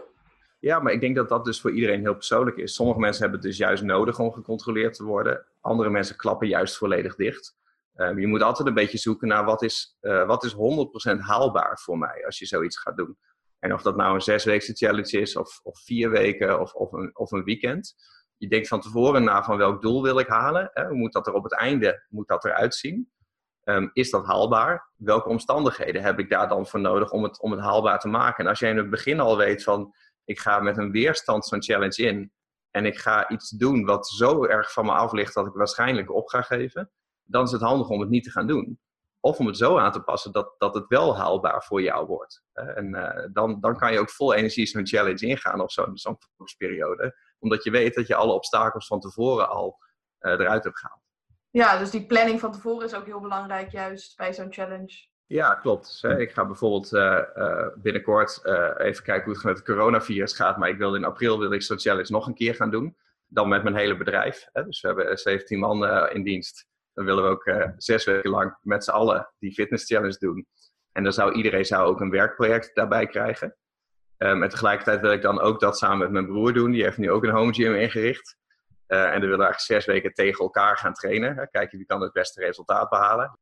Ja, maar ik denk dat dat dus voor iedereen heel persoonlijk is. Sommige mensen hebben het dus juist nodig om gecontroleerd te worden. Andere mensen klappen juist volledig dicht. Uh, je moet altijd een beetje zoeken naar wat is, uh, wat is 100% haalbaar voor mij als je zoiets gaat doen. En of dat nou een zesweekse challenge is, of, of vier weken, of, of, een, of een weekend. Je denkt van tevoren na van welk doel wil ik halen. Hè? Hoe moet dat er op het einde moet dat eruit zien? Um, is dat haalbaar? Welke omstandigheden heb ik daar dan voor nodig om het, om het haalbaar te maken? En als jij in het begin al weet van ik ga met een weerstand zo'n challenge in en ik ga iets doen wat zo erg van me af ligt dat ik waarschijnlijk op ga geven, dan is het handig om het niet te gaan doen. Of om het zo aan te passen dat, dat het wel haalbaar voor jou wordt. En uh, dan, dan kan je ook vol energie zo'n challenge ingaan of zo'n periode. Omdat je weet dat je alle obstakels van tevoren al uh, eruit hebt gehaald. Ja, dus die planning van tevoren is ook heel belangrijk juist bij zo'n challenge. Ja, klopt. Ik ga bijvoorbeeld uh, binnenkort even kijken hoe het met het coronavirus gaat. Maar ik wil in april wil ik zo'n challenge nog een keer gaan doen. Dan met mijn hele bedrijf. Dus we hebben 17 man in dienst dan willen we ook zes weken lang met z'n allen die fitness challenge doen. En dan zou iedereen zou ook een werkproject daarbij krijgen. Um, en tegelijkertijd wil ik dan ook dat samen met mijn broer doen. Die heeft nu ook een home gym ingericht. En dan willen we eigenlijk zes weken tegen elkaar gaan trainen. Kijken wie kan het beste resultaat behalen.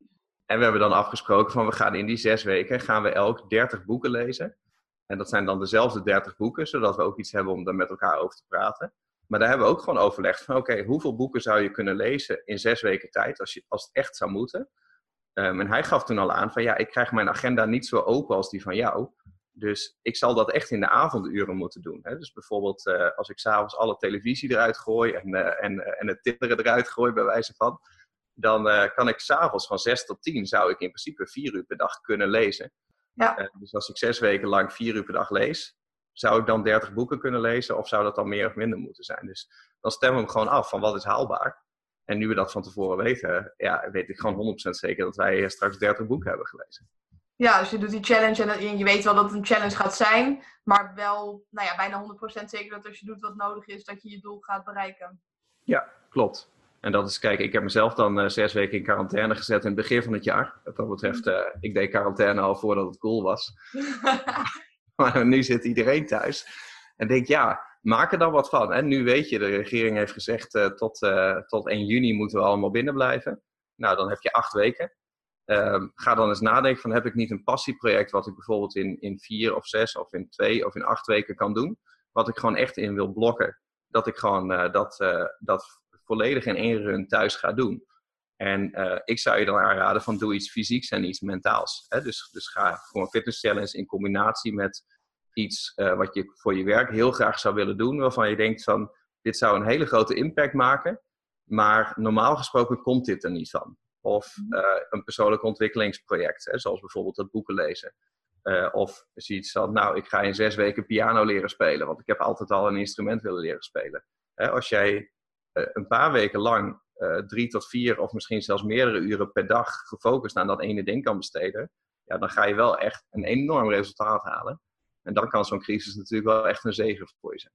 En we hebben dan afgesproken van we gaan in die zes weken gaan we elk 30 boeken lezen. En dat zijn dan dezelfde 30 boeken, zodat we ook iets hebben om daar met elkaar over te praten. Maar daar hebben we ook gewoon overlegd van oké, hoeveel boeken zou je kunnen lezen in zes weken tijd als, je, als het echt zou moeten? Um, en hij gaf toen al aan van ja, ik krijg mijn agenda niet zo open als die van jou. Dus ik zal dat echt in de avonduren moeten doen. Hè? Dus bijvoorbeeld uh, als ik s'avonds alle televisie eruit gooi en, uh, en, uh, en het tinderen eruit gooi bij wijze van. Dan kan ik s'avonds van zes tot tien zou ik in principe vier uur per dag kunnen lezen. Ja. dus als ik zes weken lang vier uur per dag lees, zou ik dan 30 boeken kunnen lezen of zou dat dan meer of minder moeten zijn? Dus dan stemmen we hem gewoon af van wat is haalbaar. En nu we dat van tevoren weten, ja, weet ik gewoon 100% zeker dat wij straks 30 boeken hebben gelezen. Ja, dus je doet die challenge en je weet wel dat het een challenge gaat zijn, maar wel nou ja, bijna 100% zeker dat als je doet wat nodig is, dat je je doel gaat bereiken. Ja, klopt. En dat is, kijk, ik heb mezelf dan uh, zes weken in quarantaine gezet in het begin van het jaar. Wat dat betreft, uh, ik deed quarantaine al voordat het cool was. Maar nu zit iedereen thuis. En denk, ja, maak er dan wat van. En nu weet je, de regering heeft gezegd, uh, tot, tot 1 juni moeten we allemaal binnen blijven. Nou, dan heb je acht weken. Um, ga dan eens nadenken van, heb ik niet een passieproject wat ik bijvoorbeeld in, in vier of zes of in twee of in acht weken kan doen? Wat ik gewoon echt in wil blokken. Dat ik gewoon dat, dat volledig in één run thuis ga doen. En uh, ik zou je dan aanraden van doe iets fysieks en iets mentaals. Hè? Dus, dus ga voor een fitness challenge in combinatie met iets uh, wat je voor je werk heel graag zou willen doen. Waarvan je denkt van dit zou een hele grote impact maken. Maar normaal gesproken komt dit er niet van. Of uh, een persoonlijk ontwikkelingsproject. Hè? Zoals bijvoorbeeld het boeken lezen. of zoiets van nou ik ga in zes weken piano leren spelen. Want ik heb altijd al een instrument willen leren spelen. Hè? Als jij een paar weken lang drie tot vier of misschien zelfs meerdere uren per dag gefocust aan dat ene ding kan besteden, ja, dan ga je wel echt een enorm resultaat halen. En dan kan zo'n crisis natuurlijk wel echt een zegen voor je zijn.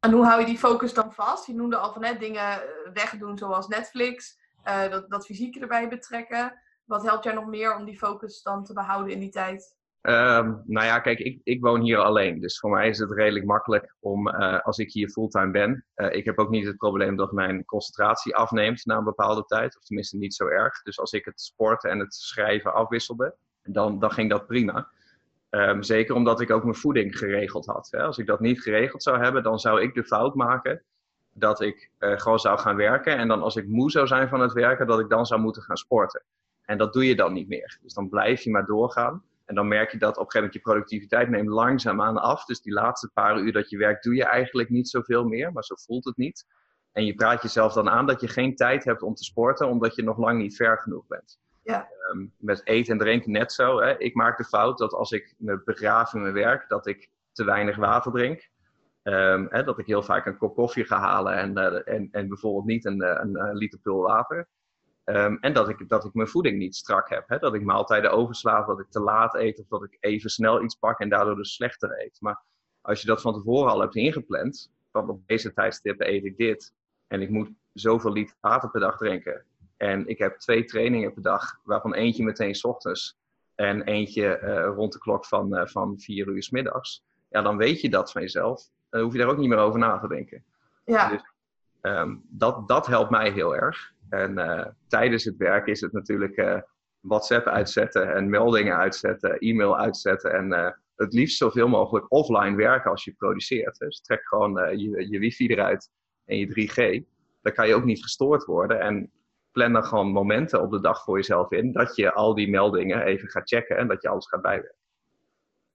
En hoe hou je die focus dan vast? Je noemde al van net dingen wegdoen zoals Netflix, dat, dat fysieke erbij betrekken. Wat helpt jij nog meer om die focus dan te behouden in die tijd? Um, nou ja, kijk, ik, ik woon hier alleen. Dus voor mij is het redelijk makkelijk om, uh, als ik hier fulltime ben. Uh, ik heb ook niet het probleem dat mijn concentratie afneemt na een bepaalde tijd. Of tenminste niet zo erg. Dus als ik het sporten en het schrijven afwisselde, dan, dan ging dat prima. Um, zeker omdat ik ook mijn voeding geregeld had. Hè. Als ik dat niet geregeld zou hebben, dan zou ik de fout maken dat ik uh, gewoon zou gaan werken. En dan als ik moe zou zijn van het werken, dat ik dan zou moeten gaan sporten. En dat doe je dan niet meer. Dus dan blijf je maar doorgaan. En dan merk je dat op een gegeven moment je productiviteit neemt langzaamaan af. Dus die laatste paar uur dat je werkt, doe je eigenlijk niet zoveel meer. Maar zo voelt het niet. En je praat jezelf dan aan dat je geen tijd hebt om te sporten, omdat je nog lang niet ver genoeg bent. Ja. Um, met eten en drinken net zo. Hè. Ik maak de fout dat als ik me begraaf in mijn werk, dat ik te weinig water drink. Um, hè, dat ik heel vaak een kop koffie ga halen en, uh, en, en bijvoorbeeld niet een, een, een liter pul water. Um, en dat ik, dat ik mijn voeding niet strak heb. Hè? Dat ik maaltijden oversla, dat ik te laat eet of dat ik even snel iets pak en daardoor dus slechter eet. Maar als je dat van tevoren al hebt ingepland, van op deze tijdstippen eet ik dit en ik moet zoveel liter water per dag drinken. En ik heb twee trainingen per dag, waarvan eentje meteen s ochtends en eentje uh, rond de klok van, uh, van vier uur s middags. Ja, dan weet je dat van jezelf. Dan hoef je daar ook niet meer over na te denken. Ja. Dus, um, dat, dat helpt mij heel erg. En uh, tijdens het werk is het natuurlijk uh, WhatsApp uitzetten en meldingen uitzetten, e-mail uitzetten en uh, het liefst zoveel mogelijk offline werken als je produceert. Dus trek gewoon je, je wifi eruit en je 3G. Dan kan je ook niet gestoord worden en plan dan gewoon momenten op de dag voor jezelf in dat je al die meldingen even gaat checken en dat je alles gaat bijwerken.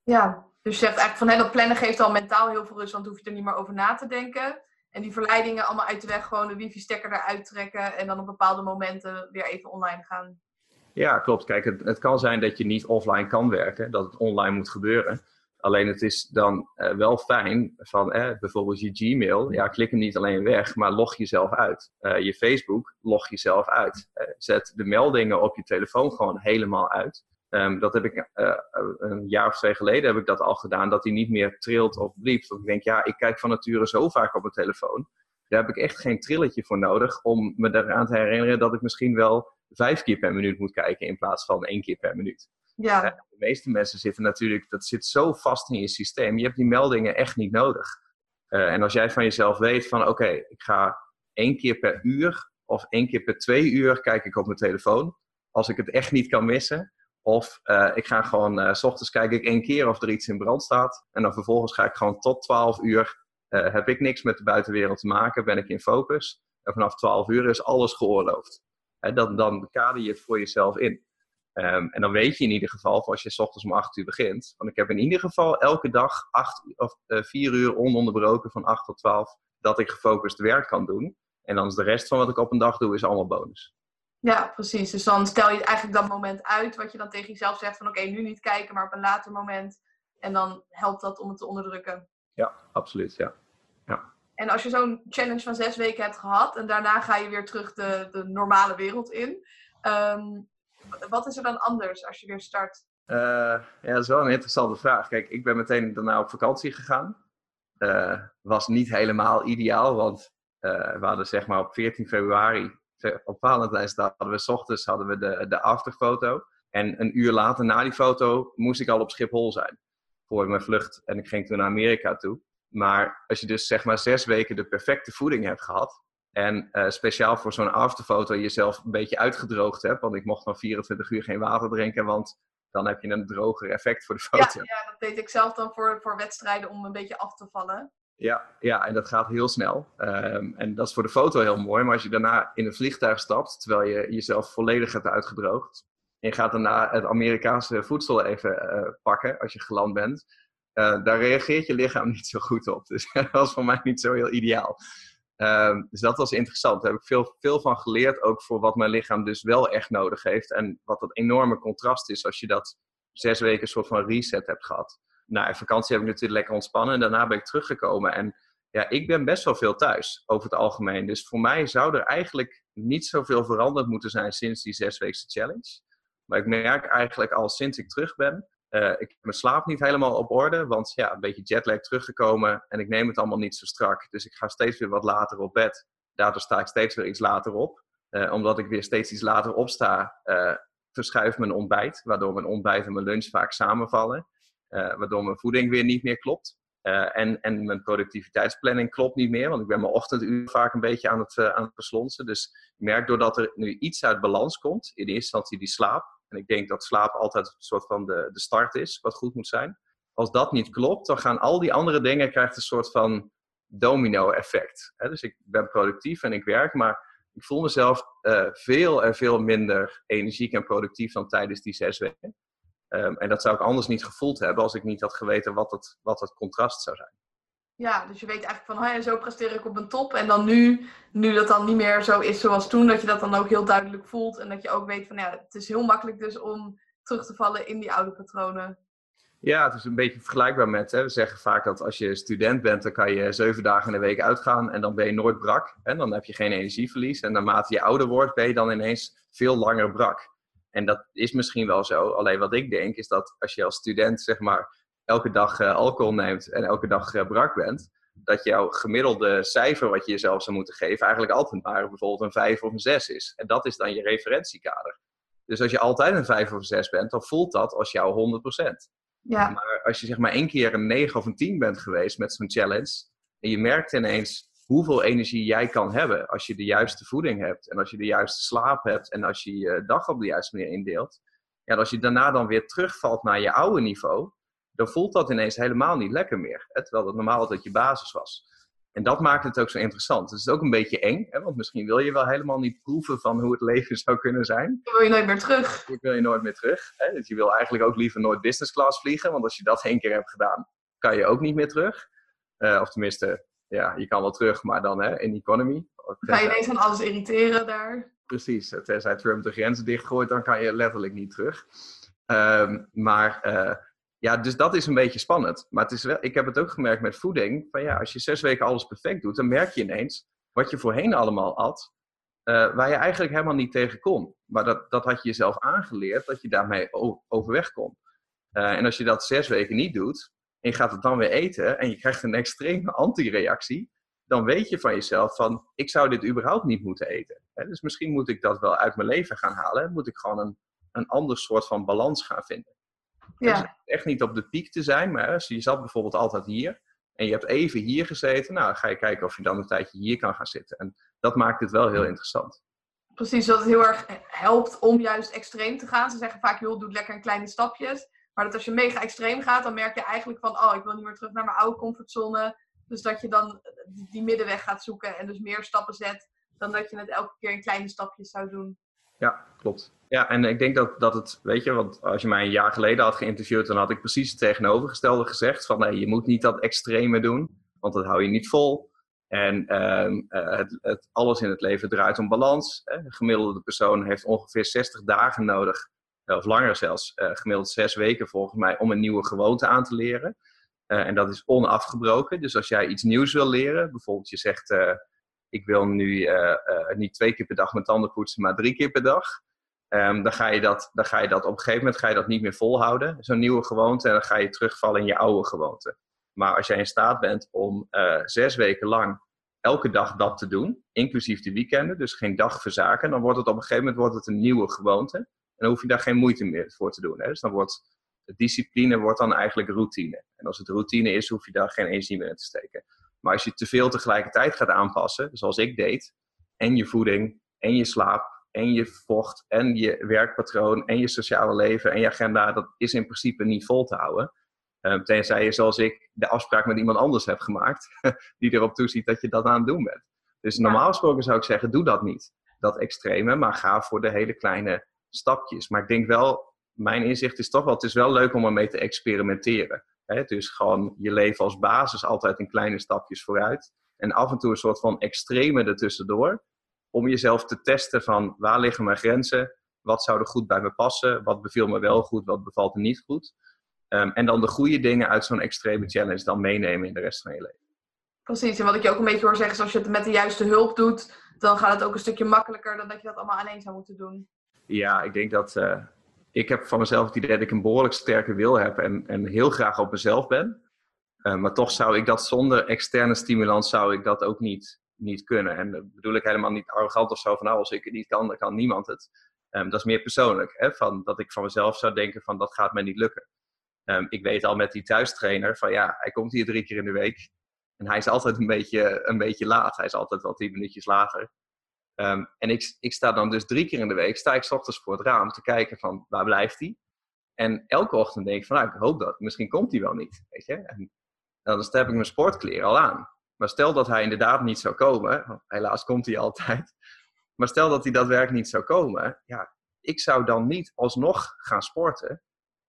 Ja, dus je zegt eigenlijk van hè, dat plannen geeft al mentaal heel veel rust, want hoef je er niet meer over na te denken. En die verleidingen allemaal uit de weg, gewoon de wifi-stekker eruit trekken en dan op bepaalde momenten weer even online gaan. Ja, klopt. Kijk, het, het kan zijn dat je niet offline kan werken, dat het online moet gebeuren. Alleen het is dan uh, wel fijn van eh, bijvoorbeeld je Gmail. Ja, klik hem niet alleen weg, maar log jezelf uit. Uh, je Facebook, log jezelf uit. zet de meldingen op je telefoon gewoon helemaal uit. Um, dat heb ik uh, een jaar of twee geleden heb ik dat al gedaan, dat hij niet meer trilt of bliept. Want ik denk, ja, ik kijk van nature zo vaak op mijn telefoon. Daar heb ik echt geen trilletje voor nodig om me eraan te herinneren dat ik misschien wel vijf keer per minuut moet kijken in plaats van één keer per minuut. Ja. Uh, de meeste mensen zitten natuurlijk, dat zit zo vast in je systeem. Je hebt die meldingen echt niet nodig. Uh, en als jij van jezelf weet van, oké, okay, ik ga één keer per uur of één keer per twee uur kijk ik op mijn telefoon. Als ik het echt niet kan missen, of uh, ik ga gewoon, uh, s ochtends kijk ik één keer of er iets in brand staat. En dan vervolgens ga ik gewoon tot 12 uur, uh, heb ik niks met de buitenwereld te maken, ben ik in focus. En vanaf 12 uur is alles geoorloofd. En dan, dan kader je het voor jezelf in. Um, en dan weet je in ieder geval, als je s ochtends om 8 uur begint, want ik heb in ieder geval elke dag 8 of 4 uur ononderbroken van 8 tot 12, dat ik gefocust werk kan doen. En dan is de rest van wat ik op een dag doe, is allemaal bonus. Ja, precies. Dus dan stel je eigenlijk dat moment uit, wat je dan tegen jezelf zegt van oké, okay, nu niet kijken, maar op een later moment. En dan helpt dat om het te onderdrukken. Ja, absoluut. Ja. ja. En als je zo'n challenge van zes weken hebt gehad en daarna ga je weer terug de, de normale wereld in. Um, wat is er dan anders als je weer start? Uh, ja, dat is wel een interessante vraag. Kijk, ik ben meteen daarna op vakantie gegaan. Uh, was niet helemaal ideaal, want uh, we hadden zeg maar op 14 februari op Valentijnsdag hadden we s ochtends hadden we de, de afterfoto. En een uur later na die foto moest ik al op Schiphol zijn. Voor mijn vlucht. En ik ging toen naar Amerika toe. Maar als je dus zeg maar zes weken de perfecte voeding hebt gehad. En uh, speciaal voor zo'n afterfoto jezelf een beetje uitgedroogd hebt. Want ik mocht dan 24 uur geen water drinken. Want dan heb je een droger effect voor de foto. Ja, ja dat deed ik zelf dan voor, voor wedstrijden om een beetje af te vallen. Ja, ja, en dat gaat heel snel. Um, en dat is voor de foto heel mooi. Maar als je daarna in een vliegtuig stapt, terwijl je jezelf volledig hebt uitgedroogd. En gaat daarna het Amerikaanse voedsel even uh, pakken als je geland bent. Uh, daar reageert je lichaam niet zo goed op. Dus dat was voor mij niet zo heel ideaal. Um, dus dat was interessant. Daar heb ik veel, veel van geleerd. Ook voor wat mijn lichaam dus wel echt nodig heeft. En wat dat enorme contrast is als je dat zes weken een soort van reset hebt gehad na vakantie heb ik natuurlijk lekker ontspannen. En daarna ben ik teruggekomen. En ja, ik ben best wel veel thuis over het algemeen. Dus voor mij zou er eigenlijk niet zoveel veranderd moeten zijn sinds die zesweekse challenge. Maar ik merk eigenlijk al sinds ik terug ben, uh, ik heb mijn slaap niet helemaal op orde, want ja, een beetje jetlag teruggekomen en ik neem het allemaal niet zo strak. Dus ik ga steeds weer wat later op bed. Daardoor sta ik steeds weer iets later op. Uh, omdat ik weer steeds iets later opsta, uh, verschuift mijn ontbijt, waardoor mijn ontbijt en mijn lunch vaak samenvallen. Waardoor mijn voeding weer niet meer klopt. en, en mijn productiviteitsplanning klopt niet meer, want ik ben mijn ochtenduur vaak een beetje aan het, aan het. Dus ik merk doordat er nu iets uit balans komt, in eerste instantie die slaap, en ik denk dat slaap altijd een soort van de, de start is, wat goed moet zijn. Als dat niet klopt, dan gaan al die andere dingen krijgen een soort van domino-effect. Dus ik ben productief en ik werk, maar ik voel mezelf veel en veel minder energiek en productief dan tijdens die zes weken. Um, en dat zou ik anders niet gevoeld hebben als ik niet had geweten wat het, wat het contrast zou zijn. Ja, dus je weet eigenlijk van, oh ja, zo presteer ik op een top. En dan nu, nu dat dan niet meer zo is zoals toen, dat je dat dan ook heel duidelijk voelt. En dat je ook weet van, ja, het is heel makkelijk dus om terug te vallen in die oude patronen. Ja, het is een beetje vergelijkbaar met, hè, we zeggen vaak dat als je student bent, dan kan je zeven dagen in de week uitgaan en dan ben je nooit brak. En dan heb je geen energieverlies. En naarmate je ouder wordt, ben je dan ineens veel langer brak. En dat is misschien wel zo. Alleen wat ik denk is dat als je als student, zeg maar, elke dag uh, alcohol neemt en elke dag uh, brak bent, dat jouw gemiddelde cijfer wat je jezelf zou moeten geven eigenlijk altijd maar bijvoorbeeld een 5 of een 6 is. En dat is dan je referentiekader. Dus als je altijd een 5 of een 6 bent, dan voelt dat als jouw 100%. Ja. Maar als je zeg maar één keer een 9 of een 10 bent geweest met zo'n challenge, en je merkt ineens hoeveel energie jij kan hebben als je de juiste voeding hebt en als je de juiste slaap hebt en als je je dag op de juiste manier indeelt. Ja, als je daarna dan weer terugvalt naar je oude niveau, dan voelt dat ineens helemaal niet lekker meer. Hè? Terwijl dat normaal altijd je basis was. En dat maakt het ook zo interessant. Het is ook een beetje eng, hè? want misschien wil je wel helemaal niet proeven van hoe het leven zou kunnen zijn. Dan wil je nooit meer terug. Dan wil je nooit meer terug. Hè? Dus je wil eigenlijk ook liever nooit business class vliegen, want als je dat één keer hebt gedaan, kan je ook niet meer terug. Uh, of tenminste, ja, je kan wel terug, maar dan hè, in economy. Ga je ineens aan alles irriteren daar? Precies, tenzij Trump de grenzen dichtgooit, dan kan je letterlijk niet terug. Um, maar uh, ja, dus dat is een beetje spannend. Maar het is wel, ik heb het ook gemerkt met voeding. Van ja, als je zes weken alles perfect doet, dan merk je ineens wat je voorheen allemaal at. Uh, waar je eigenlijk helemaal niet tegen kon. Maar dat, dat had je jezelf aangeleerd dat je daarmee overweg kon. Uh, en als je dat zes weken niet doet, en je gaat het dan weer eten en je krijgt een extreme anti-reactie, dan weet je van jezelf van, ik zou dit überhaupt niet moeten eten. dus misschien moet ik dat wel uit mijn leven gaan halen. Moet ik gewoon een, een ander soort van balans gaan vinden. Ja. Dus echt niet op de piek te zijn, maar als je zat bijvoorbeeld altijd hier en je hebt even hier gezeten, nou, dan ga je kijken of je dan een tijdje hier kan gaan zitten. En dat maakt het wel heel interessant. Precies, dat het heel erg helpt om juist extreem te gaan. Ze zeggen vaak, joh, doe lekker in kleine stapjes. Maar dat als je mega extreem gaat, dan merk je eigenlijk van, oh, ik wil niet meer terug naar mijn oude comfortzone. Dus dat je dan die middenweg gaat zoeken en dus meer stappen zet, dan dat je het elke keer in kleine stapjes zou doen. Ja, klopt. Ja, en ik denk dat, dat het, weet je, want als je mij een jaar geleden had geïnterviewd, dan had ik precies het tegenovergestelde gezegd. Van nee, je moet niet dat extreme doen, want dat hou je niet vol. En uh, het, het, alles in het leven draait om balans. Een gemiddelde persoon heeft ongeveer 60 dagen nodig, of langer zelfs, uh, gemiddeld zes weken volgens mij, om een nieuwe gewoonte aan te leren. Uh, en dat is onafgebroken. Dus als jij iets nieuws wil leren, bijvoorbeeld je zegt ik wil nu niet twee keer per dag mijn tanden poetsen, maar drie keer per dag. Um, dan, ga je dat, dan ga je dat op een gegeven moment ga je dat niet meer volhouden, zo'n nieuwe gewoonte, en dan ga je terugvallen in je oude gewoonte. Maar als jij in staat bent om zes weken lang elke dag dat te doen, inclusief de weekenden, dus geen dag verzaken, dan wordt het op een gegeven moment wordt het een nieuwe gewoonte. En dan hoef je daar geen moeite meer voor te doen. Hè? Dus dan wordt discipline wordt dan eigenlijk routine. En als het routine is, hoef je daar geen energie meer in te steken. Maar als je te veel tegelijkertijd gaat aanpassen, zoals ik deed, en je voeding, en je slaap, en je vocht, en je werkpatroon, en je sociale leven, en je agenda, dat is in principe niet vol te houden. Um, tenzij je, zoals ik, de afspraak met iemand anders hebt gemaakt, die erop toeziet dat je dat aan het doen bent. Dus normaal gesproken zou ik zeggen, doe dat niet, dat extreme, maar ga voor de hele kleine stapjes. Maar ik denk wel, mijn inzicht is toch wel, het is wel leuk om ermee te experimenteren. Dus gewoon je leven als basis altijd in kleine stapjes vooruit. En af en toe een soort van extreme ertussendoor. Om jezelf te testen van waar liggen mijn grenzen? Wat zou er goed bij me passen? Wat beviel me wel goed? Wat bevalt me niet goed? Um, en dan de goede dingen uit zo'n extreme challenge dan meenemen in de rest van je leven. Precies, en wat ik je ook een beetje hoor zeggen is als je het met de juiste hulp doet, dan gaat het ook een stukje makkelijker dan dat je dat allemaal alleen zou moeten doen. Ja, ik denk dat uh, ik heb van mezelf het idee dat ik een behoorlijk sterke wil heb en, en heel graag op mezelf ben. Uh, maar toch zou ik dat zonder externe stimulans zou ik dat ook niet, niet kunnen. En dat bedoel ik helemaal niet arrogant of zo van nou, als ik het niet kan, dan kan niemand het. Um, dat is meer persoonlijk. Hè, van, dat ik van mezelf zou denken van dat gaat mij niet lukken. Um, ik weet al met die thuistrainer van ja, hij komt hier drie keer in de week. En hij is altijd een beetje, een beetje laat. Hij is altijd wel tien minuutjes later. Um, en ik, ik sta dan dus drie keer in de week, sta ik s ochtends voor het raam te kijken van waar blijft hij? En elke ochtend denk ik van nou, ik hoop dat. Misschien komt hij wel niet. Weet je? En dan heb ik mijn sportkleren al aan. Maar stel dat hij inderdaad niet zou komen, helaas komt hij altijd. Maar stel dat hij daadwerkelijk niet zou komen, ja, ik zou dan niet alsnog gaan sporten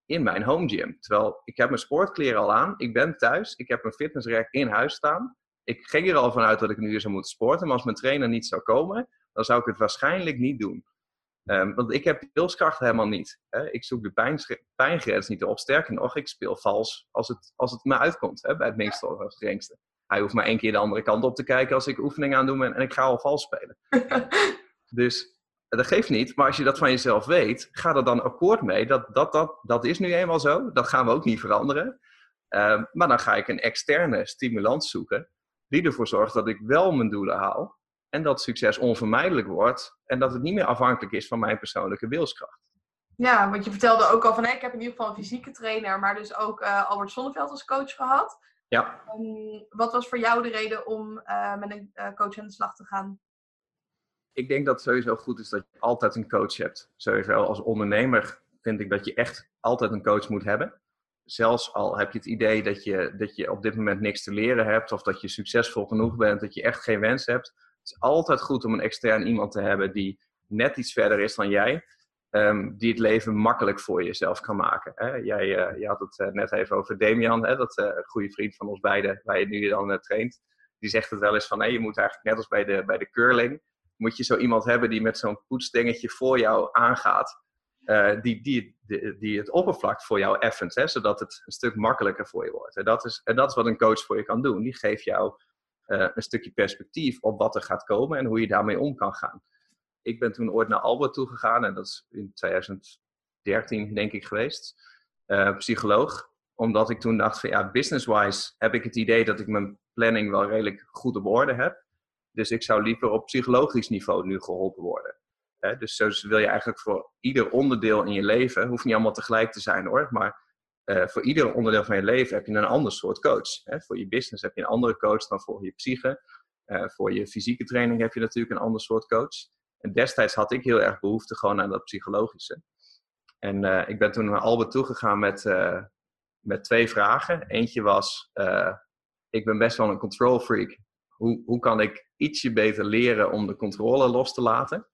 in mijn home gym. Terwijl ik heb mijn sportkleren al aan, ik ben thuis, ik heb mijn fitnessrack in huis staan. Ik ging er al vanuit dat ik nu zou moeten sporten, maar als mijn trainer niet zou komen, dan zou ik het waarschijnlijk niet doen. Um, want ik heb wilskracht helemaal niet. Hè. Ik zoek de pijn, pijngrens niet op. Sterker nog, ik speel vals als het, als het me uitkomt. Hè, bij het minste of het geringste. Hij hoeft maar één keer de andere kant op te kijken als ik oefening aan doe en, ik ga al vals spelen. dus dat geeft niet, maar als je dat van jezelf weet, ga er dan akkoord mee. Dat, dat, dat, dat is nu eenmaal zo. Dat gaan we ook niet veranderen. Uh, maar dan ga ik een externe stimulans zoeken, die ervoor zorgt dat ik wel mijn doelen haal. En dat succes onvermijdelijk wordt. En dat het niet meer afhankelijk is van mijn persoonlijke wilskracht. Ja, want je vertelde ook al van, ik heb in ieder geval een fysieke trainer, maar dus ook uh, Albert Sonneveld als coach gehad. Ja. Um, wat was voor jou de reden om uh, met een uh, coach aan de slag te gaan? ik denk dat het sowieso goed is dat je altijd een coach hebt. Sowieso als ondernemer vind ik dat je echt altijd een coach moet hebben. Zelfs al heb je het idee dat je, dat je op dit moment niks te leren hebt of dat je succesvol genoeg bent, dat je echt geen wens hebt. Het is altijd goed om een extern iemand te hebben die net iets verder is dan jij. Um, die het leven makkelijk voor jezelf kan maken. Hè? Jij uh, je had het uh, net even over Damian, hè? dat uh, goede vriend van ons beiden, waar je nu dan traint. Die zegt het wel eens van, hey, je moet eigenlijk net als bij de, bij de curling, moet je zo iemand hebben die met zo'n poetsdingetje voor jou aangaat. Uh, die, die, die, het oppervlak voor jou effent, zodat het een stuk makkelijker voor je wordt. En dat, is, en dat is wat een coach voor je kan doen. Die geeft jou uh, een stukje perspectief op wat er gaat komen en hoe je daarmee om kan gaan. Ik ben toen ooit naar Albert toegegaan en dat is in 2013 denk ik geweest. Uh, psycholoog. Omdat ik toen dacht van ja, business-wise heb ik het idee dat ik mijn planning wel redelijk goed op orde heb. Dus ik zou liever op psychologisch niveau nu geholpen worden. Dus zo wil je eigenlijk voor ieder onderdeel in je leven, hoeft niet allemaal tegelijk te zijn hoor, maar uh, voor ieder onderdeel van je leven heb je een ander soort coach. voor je business heb je een andere coach dan voor je psyche. Uh, voor je fysieke training heb je natuurlijk een ander soort coach. En destijds had ik heel erg behoefte gewoon aan dat psychologische. En uh, ik ben toen naar Albert toegegaan met, met twee vragen. Eentje was, ik ben best wel een control freak hoe, hoe kan ik ietsje beter leren om de controle los te laten?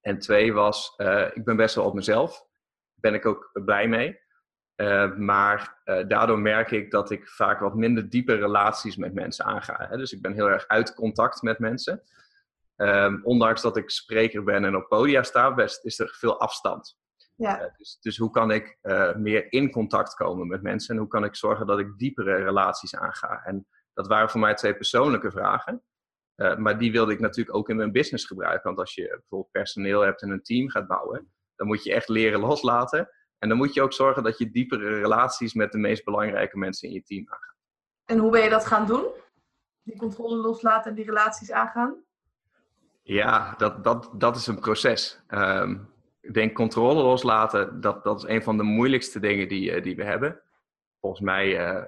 En twee was, uh, ik ben best wel op mezelf. Ben ik ook blij mee. Uh, maar uh, daardoor merk ik dat ik vaak wat minder diepe relaties met mensen aanga. Hè? Dus ik ben heel erg uit contact met mensen. Um, ondanks dat ik spreker ben en op podia sta, best, is er veel afstand. Ja. Dus, dus, hoe kan ik meer in contact komen met mensen en hoe kan ik zorgen dat ik diepere relaties aanga? En dat waren voor mij twee persoonlijke vragen. Uh, maar die wilde ik natuurlijk ook in mijn business gebruiken. Want als je bijvoorbeeld personeel hebt en een team gaat bouwen, dan moet je echt leren loslaten. En dan moet je ook zorgen dat je diepere relaties met de meest belangrijke mensen in je team aangaat. En hoe ben je dat gaan doen? Die controle loslaten en die relaties aangaan? Ja, dat, dat, dat is een proces. Um, ik denk controle loslaten, dat, dat is een van de moeilijkste dingen die, uh, die we hebben. Volgens mij uh,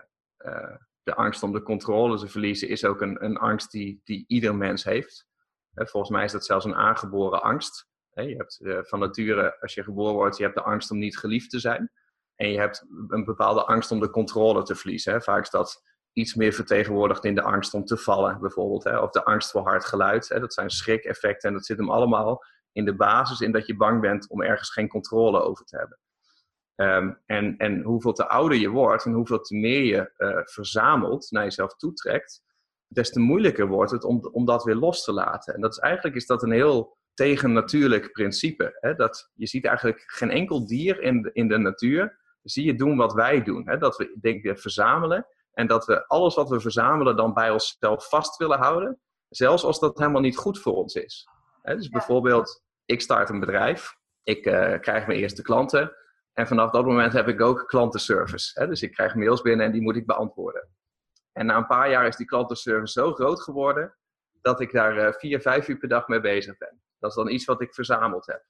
de angst om de controle te verliezen is ook een, een angst die, die ieder mens heeft. Volgens mij is dat zelfs een aangeboren angst. Je hebt eh, van nature, als je geboren wordt, je hebt de angst om niet geliefd te zijn. En je hebt een bepaalde angst om de controle te verliezen. Vaak is dat iets meer vertegenwoordigd in de angst om te vallen, bijvoorbeeld. Of de angst voor hard geluid. Dat zijn schrikeffecten en dat zit hem allemaal in de basis in dat je bang bent om ergens geen controle over te hebben. Um, en, en hoeveel te ouder je wordt en hoeveel te meer je uh, verzamelt, naar jezelf toetrekt, des te moeilijker wordt het om, om dat weer los te laten. En dat is eigenlijk is dat een heel tegennatuurlijk principe. Hè? Dat je ziet eigenlijk geen enkel dier in de, in de natuur, zie je doen wat wij doen. Hè? Dat we denk, verzamelen En dat we alles wat we verzamelen dan bij onszelf vast willen houden. Zelfs als dat helemaal niet goed voor ons is. dus bijvoorbeeld, ik start een bedrijf. Ik uh, krijg mijn eerste klanten. En vanaf dat moment heb ik ook klantenservice. dus ik krijg mails binnen en die moet ik beantwoorden. En na een paar jaar is die klantenservice zo groot geworden dat ik daar uh, vier, vijf uur per dag mee bezig ben. Dat is dan iets wat ik verzameld heb.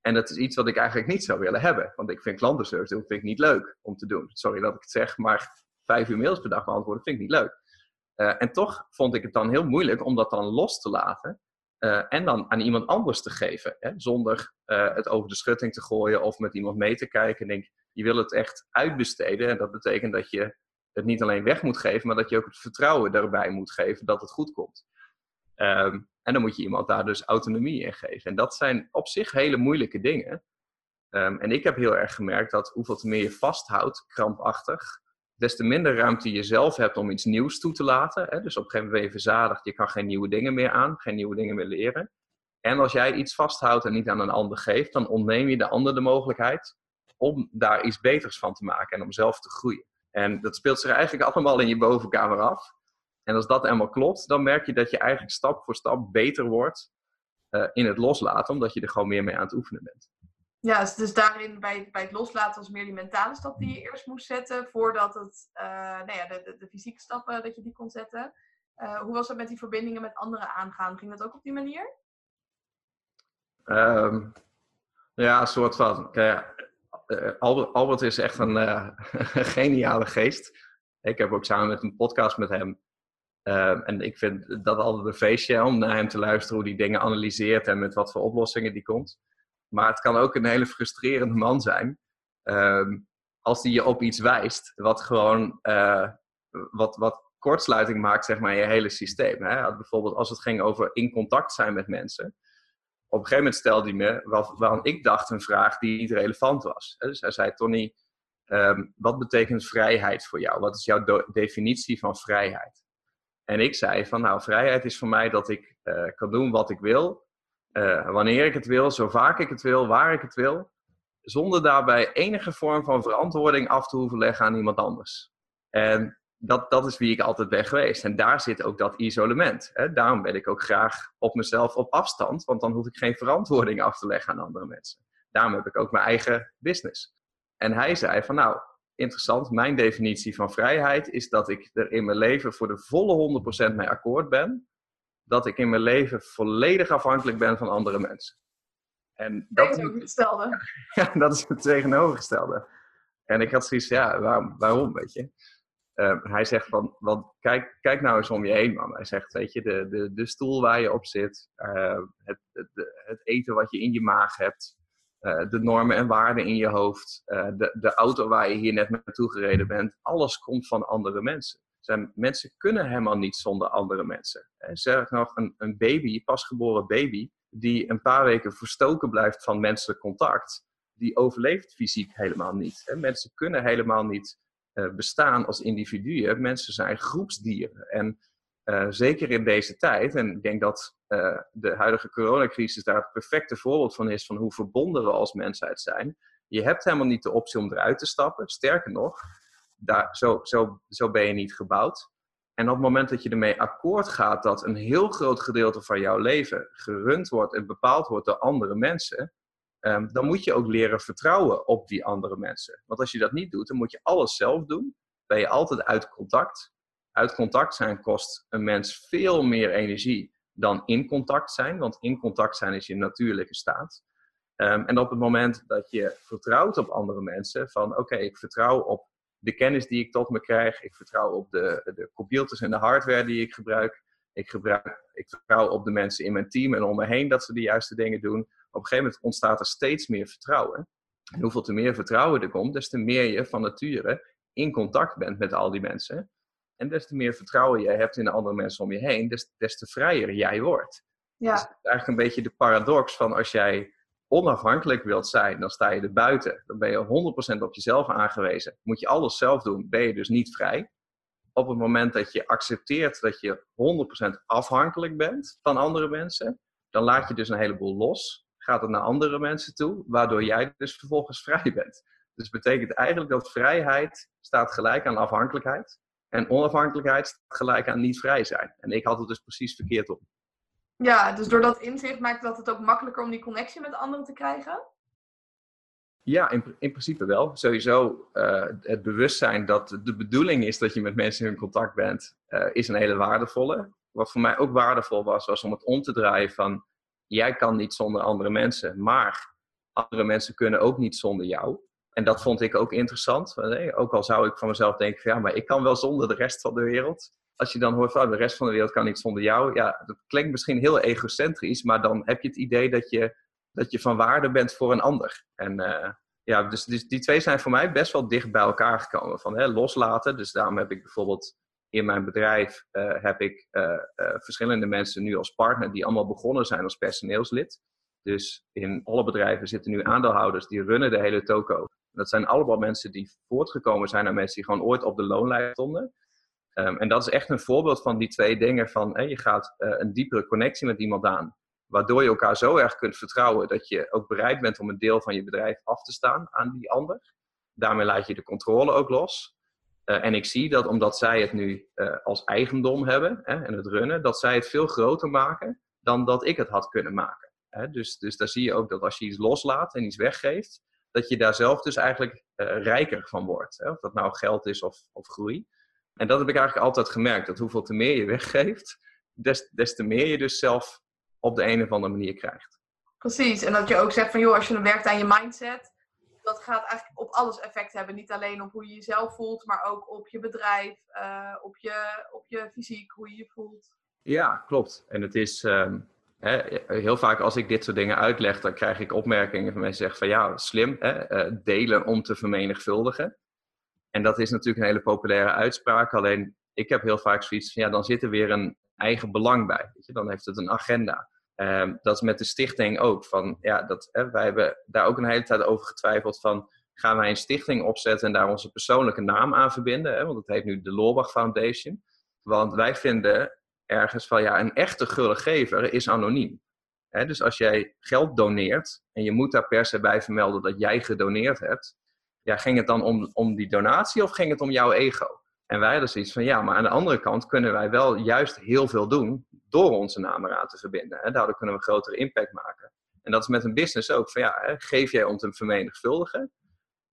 En dat is iets wat ik eigenlijk niet zou willen hebben. Want ik vind klantenservice vind ik niet leuk om te doen. Sorry dat ik het zeg, maar vijf uur mails per dag beantwoorden vind ik niet leuk. Uh, en toch vond ik het dan heel moeilijk om dat dan los te laten. Uh, en dan aan iemand anders te geven. Hè? Zonder uh, het over de schutting te gooien of met iemand mee te kijken. denk, je wil het echt uitbesteden. En dat betekent dat je het niet alleen weg moet geven, maar dat je ook het vertrouwen daarbij moet geven dat het goed komt. Um, en dan moet je iemand daar dus autonomie in geven. En dat zijn op zich hele moeilijke dingen. Um, en ik heb heel erg gemerkt dat hoeveel te meer je vasthoudt, krampachtig, des te minder ruimte je zelf hebt om iets nieuws toe te laten. Hè? Dus op een gegeven moment verzadigd, je kan geen nieuwe dingen meer aan, geen nieuwe dingen meer leren. En als jij iets vasthoudt en niet aan een ander geeft, dan ontneem je de ander de mogelijkheid om daar iets beters van te maken en om zelf te groeien. En dat speelt zich eigenlijk allemaal in je bovenkamer af. En als dat helemaal klopt, dan merk je dat je eigenlijk stap voor stap beter wordt uh, in het loslaten, omdat je er gewoon meer mee aan het oefenen bent. Ja, dus, dus daarin bij, bij het loslaten was meer die mentale stap die je eerst moest zetten, voordat het, uh, nou ja, de, de, de, fysieke stappen, dat je die kon zetten. Uh, hoe was het met die verbindingen met anderen aangaan? Ging dat ook op die manier? Um, ja, een soort van. Albert, Albert, is echt een, geniale geest. Ik heb ook samen met een podcast met hem Uh, en ik vind dat altijd een feestje om naar hem te luisteren hoe hij dingen analyseert en met wat voor oplossingen die komt. Maar het kan ook een hele frustrerende man zijn uh, als hij je op iets wijst wat gewoon uh, wat, wat kortsluiting maakt zeg maar, in je hele systeem. Hè? Bijvoorbeeld als het ging over in contact zijn met mensen. Op een gegeven moment stelde hij me, waarom ik dacht, een vraag die niet relevant was. Dus hij zei, Tony, um, wat betekent vrijheid voor jou? Wat is jouw definitie van vrijheid? En ik zei van nou, vrijheid is voor mij dat ik uh, kan doen wat ik wil, uh, wanneer ik het wil, zo vaak ik het wil, waar ik het wil, zonder daarbij enige vorm van verantwoording af te hoeven leggen aan iemand anders. En dat, dat is wie ik altijd ben geweest. En daar zit ook dat isolement. Hè? Daarom ben ik ook graag op mezelf op afstand, want dan hoef ik geen verantwoording af te leggen aan andere mensen. Daarom heb ik ook mijn eigen business. En hij zei van nou, interessant. Mijn definitie van vrijheid is dat ik er in mijn leven voor de volle 100% mee akkoord ben. Dat ik in mijn leven volledig afhankelijk ben van andere mensen. En dat, tegenovergestelde. Ja, dat is het tegenovergestelde. En ik had zoiets, ja, waarom, waarom weet je? Uh, hij zegt van, want kijk, kijk nou eens om je heen, man. Hij zegt, weet je, de, de, de stoel waar je op zit, uh, het, het, het, eten wat je in je maag hebt, uh, de normen en waarden in je hoofd, uh, de, de auto waar je hier net naartoe gereden bent, alles komt van andere mensen. Zijn, mensen kunnen helemaal niet zonder andere mensen. Zeg nog, een, een baby, pasgeboren baby, die een paar weken verstoken blijft van menselijk contact, die overleeft fysiek helemaal niet. Mensen kunnen helemaal niet uh, bestaan als individuen. Mensen zijn groepsdieren. En uh, zeker in deze tijd, en ik denk dat uh, de huidige coronacrisis daar het perfecte voorbeeld van is van hoe verbonden we als mensheid zijn. Je hebt helemaal niet de optie om eruit te stappen. Sterker nog, daar, zo, zo, zo ben je niet gebouwd. En op het moment dat je ermee akkoord gaat dat een heel groot gedeelte van jouw leven gerund wordt en bepaald wordt door andere mensen, um, dan moet je ook leren vertrouwen op die andere mensen. Want als je dat niet doet, dan moet je alles zelf doen. Ben je altijd uit contact uit contact zijn kost een mens veel meer energie dan in contact zijn, want in contact zijn is je natuurlijke staat. Um, en op het moment dat je vertrouwt op andere mensen, van oké, ik vertrouw op de kennis die ik tot me krijg, ik vertrouw op de, de computers en de hardware die ik gebruik, ik, gebruik, ik vertrouw op de mensen in mijn team en om me heen dat ze de juiste dingen doen. Op een gegeven moment ontstaat er steeds meer vertrouwen. En hoeveel te meer vertrouwen er komt, des te meer je van nature in contact bent met al die mensen. En des te meer vertrouwen jij hebt in de andere mensen om je heen, des, des te vrijer jij wordt. Ja. Dus het is eigenlijk een beetje de paradox van als jij onafhankelijk wilt zijn, dan sta je er buiten. Dan ben je 100% op jezelf aangewezen. Moet je alles zelf doen, ben je dus niet vrij. Op het moment dat je accepteert dat je 100% afhankelijk bent van andere mensen, dan laat je dus een heleboel los. Gaat het naar andere mensen toe, waardoor jij dus vervolgens vrij bent. Dus betekent eigenlijk dat vrijheid staat gelijk aan afhankelijkheid. En onafhankelijkheid staat gelijk aan niet vrij zijn. En ik had het dus precies verkeerd op. Ja, dus door dat inzicht maakt dat het ook makkelijker om die connectie met anderen te krijgen? Ja, in, in principe wel. Sowieso uh, het bewustzijn dat de bedoeling is dat je met mensen in contact bent, uh, is een hele waardevolle. Wat voor mij ook waardevol was, was om het om te draaien van jij kan niet zonder andere mensen, maar andere mensen kunnen ook niet zonder jou. En dat vond ik ook interessant. Ook al zou ik van mezelf denken, van, ja, maar ik kan wel zonder de rest van de wereld. Als je dan hoort van de rest van de wereld kan niet zonder jou. Ja, dat klinkt misschien heel egocentrisch, maar dan heb je het idee dat je, dat je van waarde bent voor een ander. En uh, ja, dus, dus, die twee zijn voor mij best wel dicht bij elkaar gekomen. Van hè, loslaten. Dus daarom heb ik bijvoorbeeld in mijn bedrijf uh, heb ik uh, verschillende mensen nu als partner die allemaal begonnen zijn als personeelslid. Dus in alle bedrijven zitten nu aandeelhouders die runnen de hele toko. Dat zijn allemaal mensen die voortgekomen zijn naar mensen die gewoon ooit op de loonlijst stonden. Um, en dat is echt een voorbeeld van die twee dingen van je gaat uh, een diepere connectie met iemand aan. Waardoor je elkaar zo erg kunt vertrouwen dat je ook bereid bent om een deel van je bedrijf af te staan aan die ander. Daarmee laat je de controle ook los. Uh, en ik zie dat omdat zij het nu uh, als eigendom hebben hè, en het runnen, dat zij het veel groter maken dan dat ik het had kunnen maken. Hè. Dus, dus daar zie je ook dat als je iets loslaat en iets weggeeft, dat je daar zelf dus eigenlijk rijker van wordt. Hè? Of dat nou geld is of, of groei. En dat heb ik eigenlijk altijd gemerkt. Dat hoeveel te meer je weggeeft, des, des te meer je dus zelf op de een of andere manier krijgt. Precies. En dat je ook zegt van joh, als je dan werkt aan je mindset, dat gaat eigenlijk op alles effect hebben. Niet alleen op hoe je jezelf voelt, maar ook op je bedrijf, uh, op, je, op je fysiek, hoe je je voelt. Ja, klopt. En het is, um, heel vaak als ik dit soort dingen uitleg, dan krijg ik opmerkingen van mensen die zeggen van ja, slim, hè, uh, delen om te vermenigvuldigen. En dat is natuurlijk een hele populaire uitspraak, alleen ik heb heel vaak zoiets van ja, dan zit er weer een eigen belang bij. Weet je? Dan heeft het een agenda. Um, dat is met de stichting ook. Van, ja, dat, hè, wij hebben daar ook een hele tijd over getwijfeld van gaan wij een stichting opzetten en daar onze persoonlijke naam aan verbinden. Hè? Want het heet nu de Loorbach Foundation. Want wij vinden ergens van ja, een echte gulle gever is anoniem. Dus als jij geld doneert en je moet daar per se bij vermelden dat jij gedoneerd hebt, ja, ging het dan om, om die donatie of ging het om jouw ego? En wij hadden zoiets van ja, maar aan de andere kant kunnen wij wel juist heel veel doen door onze naam eraan te verbinden. Hè. Daardoor kunnen we grotere impact maken. En dat is met een business ook van ja, geef jij om te vermenigvuldigen?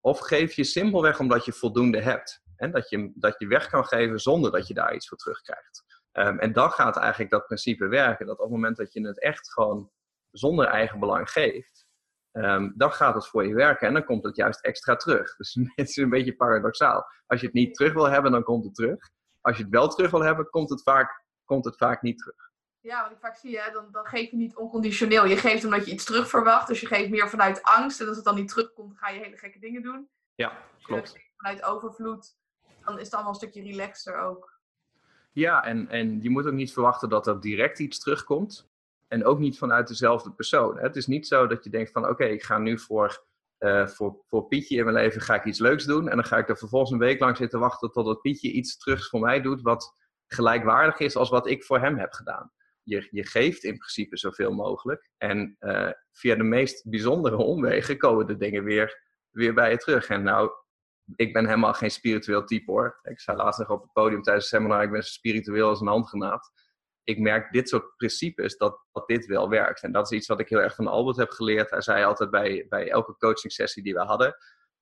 Of geef je simpelweg omdat je voldoende hebt? En dat je, dat je weg kan geven zonder dat je daar iets voor terugkrijgt. Um, en dan gaat eigenlijk dat principe werken. Dat op het moment dat je het echt gewoon zonder eigen belang geeft, um, dan gaat het voor je werken en dan komt het juist extra terug. Dus het is een beetje paradoxaal. Als je het niet terug wil hebben, dan komt het terug. Als je het wel terug wil hebben, komt het vaak, komt het vaak niet terug. Ja, wat ik vaak zie, hè, dan, dan geef je niet onconditioneel. Je geeft omdat je iets terug verwacht. Dus je geeft meer vanuit angst. En als het dan niet terugkomt, ga je hele gekke dingen doen. Ja, klopt. Dus vanuit overvloed, dan is het allemaal een stukje relaxter ook. Ja, en, en je moet ook niet verwachten dat er direct iets terugkomt. En ook niet vanuit dezelfde persoon. Het is niet zo dat je denkt van oké, ik ga nu voor, uh, voor, voor Pietje in mijn leven ga ik iets leuks doen. En dan ga ik er vervolgens een week lang zitten wachten totdat Pietje iets terug voor mij doet wat gelijkwaardig is als wat ik voor hem heb gedaan. Je, je geeft in principe zoveel mogelijk. En uh, via de meest bijzondere omwegen komen de dingen weer, weer bij je terug. En nou, ik ben helemaal geen spiritueel type hoor. Ik zei laatst nog op het podium tijdens het seminar, ik ben zo spiritueel als een handgenaad. Ik merk dit soort principes, dat, dat dit wel werkt. En dat is iets wat ik heel erg van Albert heb geleerd. Hij zei altijd bij, bij elke coaching sessie die we hadden,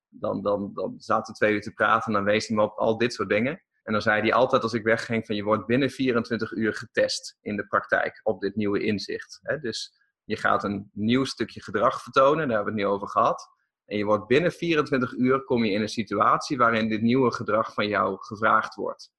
dan, dan, dan zaten we twee uur te praten en dan wees hij me op al dit soort dingen. En dan zei hij altijd als ik wegging van je wordt binnen 24 uur getest in de praktijk op dit nieuwe inzicht. Dus je gaat een nieuw stukje gedrag vertonen, daar hebben we het nu over gehad. En je wordt binnen 24 uur kom je in een situatie waarin dit nieuwe gedrag van jou gevraagd wordt.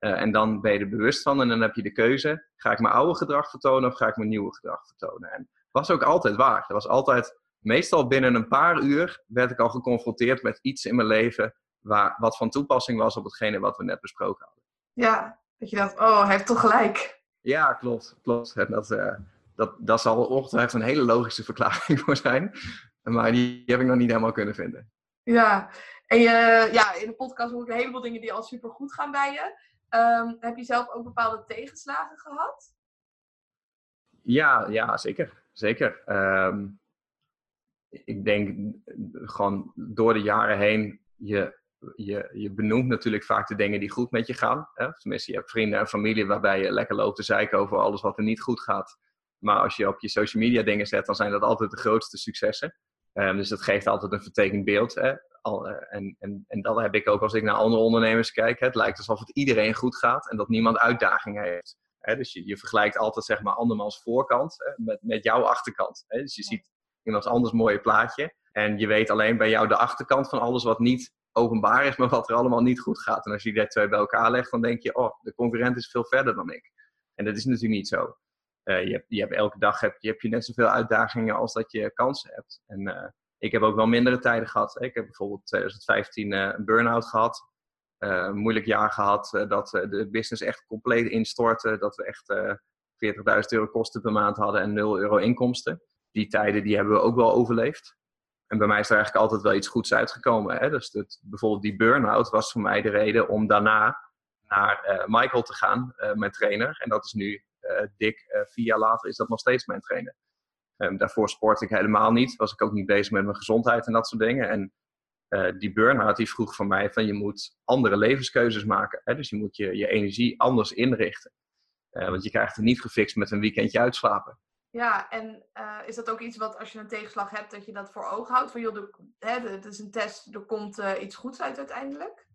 Uh, en dan ben je er bewust van en dan heb je de keuze: ga ik mijn oude gedrag vertonen of ga ik mijn nieuwe gedrag vertonen? En dat was ook altijd waar. Dat was altijd, meestal binnen een paar uur werd ik al geconfronteerd met iets in mijn leven waar, wat van toepassing was op hetgene wat we net besproken hadden. Ja, dat je dacht, oh, hij heeft toch gelijk. Ja, klopt. klopt. En dat, uh, dat, dat zal ongetwijfeld een hele logische verklaring voor zijn. Maar die heb ik nog niet helemaal kunnen vinden. Ja, en je, ja, in de podcast hoor ik een heleboel dingen die al super goed gaan bij je. Um, heb je zelf ook bepaalde tegenslagen gehad? Ja, ja zeker. zeker. Um, ik denk gewoon door de jaren heen, je, je, je benoemt natuurlijk vaak de dingen die goed met je gaan. Hè? Tenminste, je hebt vrienden en familie waarbij je lekker loopt te zeiken over alles wat er niet goed gaat. Maar als je op je social media dingen zet, dan zijn dat altijd de grootste successen. Um, dus dat geeft altijd een vertekend beeld. Hè? Al, uh, en, en, en dat heb ik ook als ik naar andere ondernemers kijk. Hè? Het lijkt alsof het iedereen goed gaat en dat niemand uitdagingen heeft. Hè? Dus je, je vergelijkt altijd zeg maar andermans voorkant hè? Met, met jouw achterkant. Dus je ziet iemands anders mooie plaatje. En je weet alleen bij jou de achterkant van alles wat niet openbaar is, maar wat er allemaal niet goed gaat. En als je die twee bij elkaar legt, dan denk je, oh, de concurrent is veel verder dan ik. En dat is natuurlijk niet zo. Uh, je, hebt, je hebt elke dag heb, je, heb je net zoveel uitdagingen als dat je kansen hebt. En uh, ik heb ook wel mindere tijden gehad. Ik heb bijvoorbeeld 2015 uh, een burn-out gehad. een moeilijk jaar gehad dat de business echt compleet instortte. Dat we echt 40.000 euro kosten per maand hadden en 0 euro inkomsten. Die tijden die hebben we ook wel overleefd. En bij mij is er eigenlijk altijd wel iets goeds uitgekomen. Hè? Dus het, bijvoorbeeld die burn-out was voor mij de reden om daarna naar Michael te gaan, mijn trainer. En dat is nu dik vier jaar later is dat nog steeds mijn trainer. Um, daarvoor sportte ik helemaal niet. Was ik ook niet bezig met mijn gezondheid en dat soort dingen. En die burn-out die vroeg van mij van je moet andere levenskeuzes maken. Hè? Dus je moet je, je energie anders inrichten. want je krijgt het niet gefixt met een weekendje uitslapen. Ja, en uh, is dat ook iets wat als je een tegenslag hebt, dat je dat voor ogen houdt? Van joh, de, hè, het is een test, er komt iets goeds uit uiteindelijk?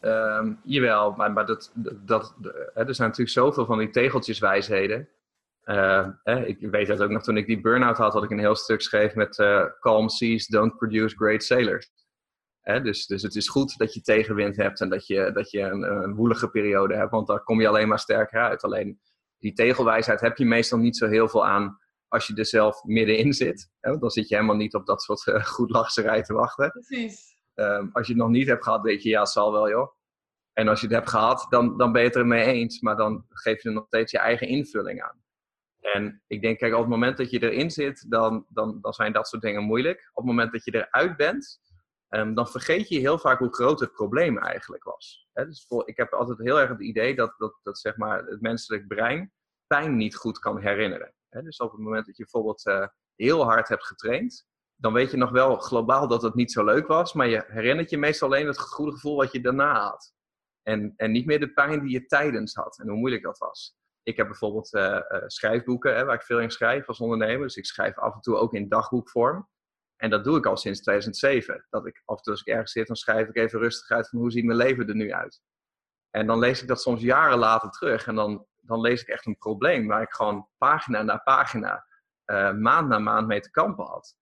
Um, jawel, maar, maar dat, dat, hè, er zijn natuurlijk zoveel van die tegeltjeswijsheden. Uh, hè, ik weet dat ook nog toen ik die burn-out had, had ik een heel stuk geschreven met Calm seas don't produce great sailors. Dus, dus het is goed dat je tegenwind hebt en dat je, dat je een, een woelige periode hebt, want daar kom je alleen maar sterker uit. Alleen die tegelwijsheid heb je meestal niet zo heel veel aan als je er zelf middenin zit. Hè? Dan zit je helemaal niet op dat soort uh, goed lachserij te wachten. Precies. Um, als je het nog niet hebt gehad, weet je, ja, het zal wel joh. En als je het hebt gehad, dan, dan ben je het er mee eens. Maar dan geef je er nog steeds je eigen invulling aan. En ik denk, kijk, op het moment dat je erin zit, dan, dan, dan zijn dat soort dingen moeilijk. Op het moment dat je eruit bent, um, dan vergeet je heel vaak hoe groot het probleem eigenlijk was. Dus voor, ik heb altijd heel erg het idee dat, dat, dat zeg maar, het menselijk brein pijn niet goed kan herinneren. He, dus op het moment dat je bijvoorbeeld uh, heel hard hebt getraind, dan weet je nog wel globaal dat het niet zo leuk was, maar je herinnert je meestal alleen het goede gevoel wat je daarna had. En, en niet meer de pijn die je tijdens had en hoe moeilijk dat was. Ik heb bijvoorbeeld uh, uh, schrijfboeken hè, waar ik veel in schrijf als ondernemer. Dus ik schrijf af en toe ook in dagboekvorm. En dat doe ik al sinds 2007. Dat ik af en toe als ik ergens zit, dan schrijf ik even rustig uit van hoe ziet mijn leven er nu uit. En dan lees ik dat soms jaren later terug. En dan, dan lees ik echt een probleem waar ik gewoon pagina na pagina, uh, maand na maand mee te kampen had.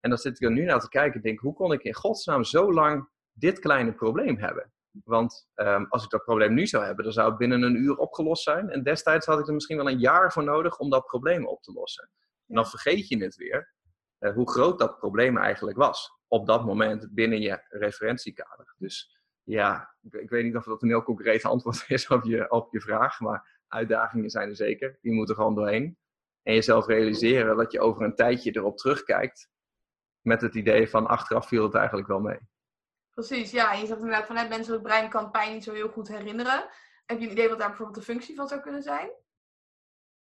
En dan zit ik er nu naar te kijken en denk, hoe kon ik in godsnaam zo lang dit kleine probleem hebben? Want um, als ik dat probleem nu zou hebben, dan zou het binnen een uur opgelost zijn. En destijds had ik er misschien wel een jaar voor nodig om dat probleem op te lossen. En dan vergeet je het weer. Uh, hoe groot dat probleem eigenlijk was. Op dat moment binnen je referentiekader. Dus ja, ik, ik, weet niet of dat een heel concreet antwoord is op je, op je vraag. Maar uitdagingen zijn er zeker. Die moeten gewoon doorheen. En jezelf realiseren dat je over een tijdje erop terugkijkt. Met het idee van achteraf viel het eigenlijk wel mee. Precies, ja. Je zegt inderdaad van het menselijk brein kan pijn niet zo heel goed herinneren. Heb je een idee wat daar bijvoorbeeld de functie van zou kunnen zijn?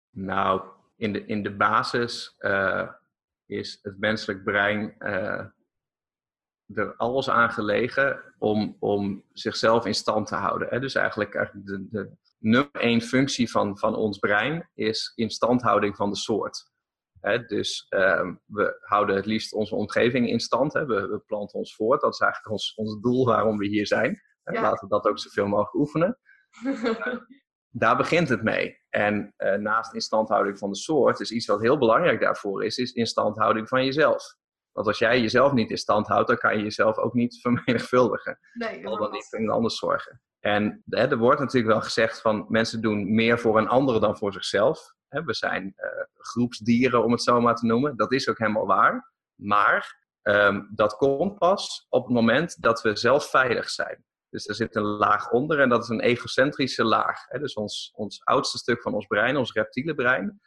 Nou, in de, in de basis uh, is het menselijk brein uh, er alles aan gelegen om, om zichzelf in stand te houden. Hè? Dus eigenlijk, eigenlijk de, de nummer één functie van, van ons brein is instandhouding van de soort. Dus uh, we houden het liefst onze omgeving in stand. Hè? We, we, planten ons voort. Dat is eigenlijk ons, ons doel waarom we hier zijn. Ja. Laten we dat ook zoveel mogelijk oefenen. daar begint het mee. En uh, naast instandhouding van de soort is iets wat heel belangrijk daarvoor is, is instandhouding van jezelf. Want als jij jezelf niet in stand houdt, dan kan je jezelf ook niet vermenigvuldigen. Nee, Al dan niet voor anders zorgen. En hè, er wordt natuurlijk wel gezegd van mensen doen meer voor een ander dan voor zichzelf. Hè, we zijn uh, groepsdieren, om het zo maar te noemen. Dat is ook helemaal waar. Maar um, dat komt pas op het moment dat we zelf veilig zijn. Dus er zit een laag onder en dat is een egocentrische laag. Dus ons, ons oudste stuk van ons brein, ons reptiele brein,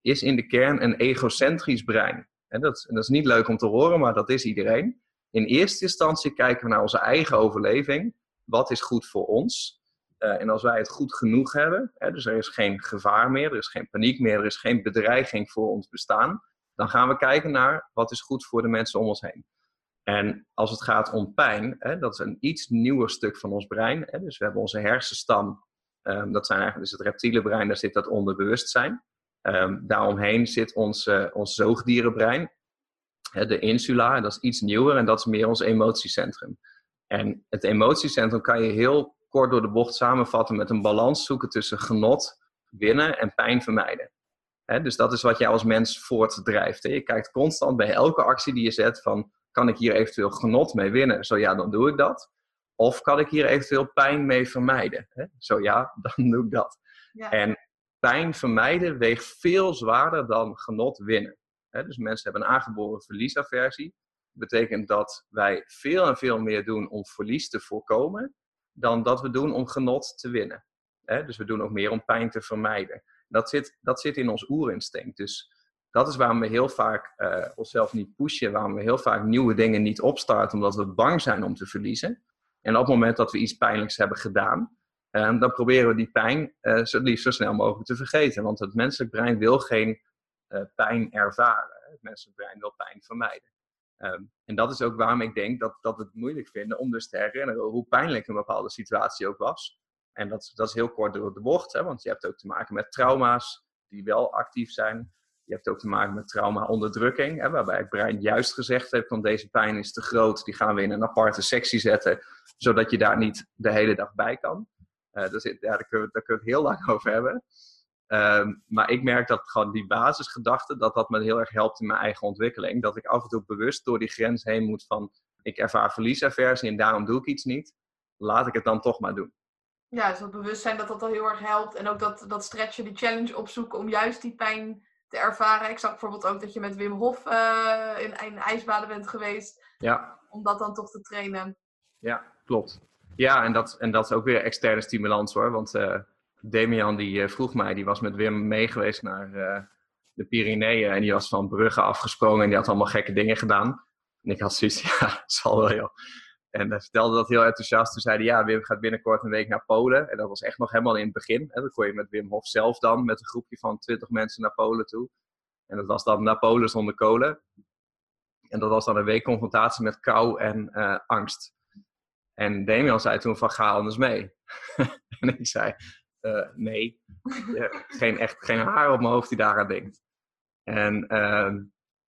is in de kern een egocentrisch brein. Dat, en dat is niet leuk om te horen, maar dat is iedereen. In eerste instantie kijken we naar onze eigen overleving. Wat is goed voor ons? Uh, en als wij het goed genoeg hebben, hè, dus er is geen gevaar meer, er is geen paniek meer, er is geen bedreiging voor ons bestaan, dan gaan we kijken naar wat is goed voor de mensen om ons heen. En als het gaat om pijn, hè, dat is een iets nieuwer stuk van ons brein. Hè, dus we hebben onze hersenstam, um, dat zijn eigenlijk dus het reptiele brein, daar zit dat onderbewustzijn. Um, daaromheen zit ons, uh, ons zoogdierenbrein, hè, de insula, dat is iets nieuwer en dat is meer ons emotiecentrum. En het emotiecentrum kan je heel kort door de bocht samenvatten met een balans zoeken tussen genot, winnen en pijn vermijden. dus dat is wat jij als mens voortdrijft. Hè. Je kijkt constant bij elke actie die je zet van kan ik hier eventueel genot mee winnen? Zo ja, dan doe ik dat. Of kan ik hier eventueel pijn mee vermijden? Zo ja, dan doe ik dat. Ja. En pijn vermijden weegt veel zwaarder dan genot winnen. Dus mensen hebben een aangeboren verliesaversie. Dat betekent dat wij veel en veel meer doen om verlies te voorkomen dan dat we doen om genot te winnen. Dus we doen ook meer om pijn te vermijden. Dat zit, dat zit in ons oerinstinct. Dus dat is waarom we heel vaak uh, onszelf niet pushen, waarom we heel vaak nieuwe dingen niet opstarten, omdat we bang zijn om te verliezen. En op het moment dat we iets pijnlijks hebben gedaan, uh, dan proberen we die pijn uh, zo zo snel mogelijk te vergeten. Want het menselijk brein wil geen pijn ervaren. Het menselijk brein wil pijn vermijden. Um, en dat is ook waarom ik denk dat, dat het moeilijk vinden om dus te herinneren hoe pijnlijk een bepaalde situatie ook was. En dat, dat is heel kort door de bocht, hè, want je hebt ook te maken met trauma's die wel actief zijn. Je hebt ook te maken met trauma-onderdrukking, waarbij het brein juist gezegd heeft van deze pijn is te groot, die gaan we in een aparte sectie zetten, zodat je daar niet de hele dag bij kan. Uh, daar, kunnen we, daar kunnen we het heel lang over hebben. Um, maar ik merk dat gewoon die basisgedachte, dat dat me heel erg helpt in mijn eigen ontwikkeling. Dat ik af en toe bewust door die grens heen moet van, ik ervaar verliesaversie en daarom doe ik iets niet. Laat ik het dan toch maar doen. Ja, dus dat bewustzijn dat dat al heel erg helpt. En ook dat, dat stretchen, die challenge opzoeken om juist die pijn te ervaren. Ik zag bijvoorbeeld ook dat je met Wim Hof uh, in, in ijsbaden bent geweest. Ja. Om dat dan toch te trainen. Ja, klopt. Ja, en dat, en dat is ook weer externe stimulans hoor. Want uh, Damian die uh, vroeg mij, die was met Wim mee geweest naar de Pyreneeën. En die was van bruggen afgesprongen en die had allemaal gekke dingen gedaan. En ik had zoiets, ja, zal wel joh. En hij vertelde dat heel enthousiast. Toen zei hij, ja, Wim gaat binnenkort een week naar Polen. En dat was echt nog helemaal in het begin. En dan kon je met Wim Hof zelf dan, met een groepje van 20 mensen naar Polen toe. En dat was dan naar Polen zonder kolen. En dat was dan een week confrontatie met kou en uh, angst. En Damian zei toen van, ga anders mee. en ik zei, uh, nee, geen, echt geen haar op mijn hoofd die daaraan denkt. En uh,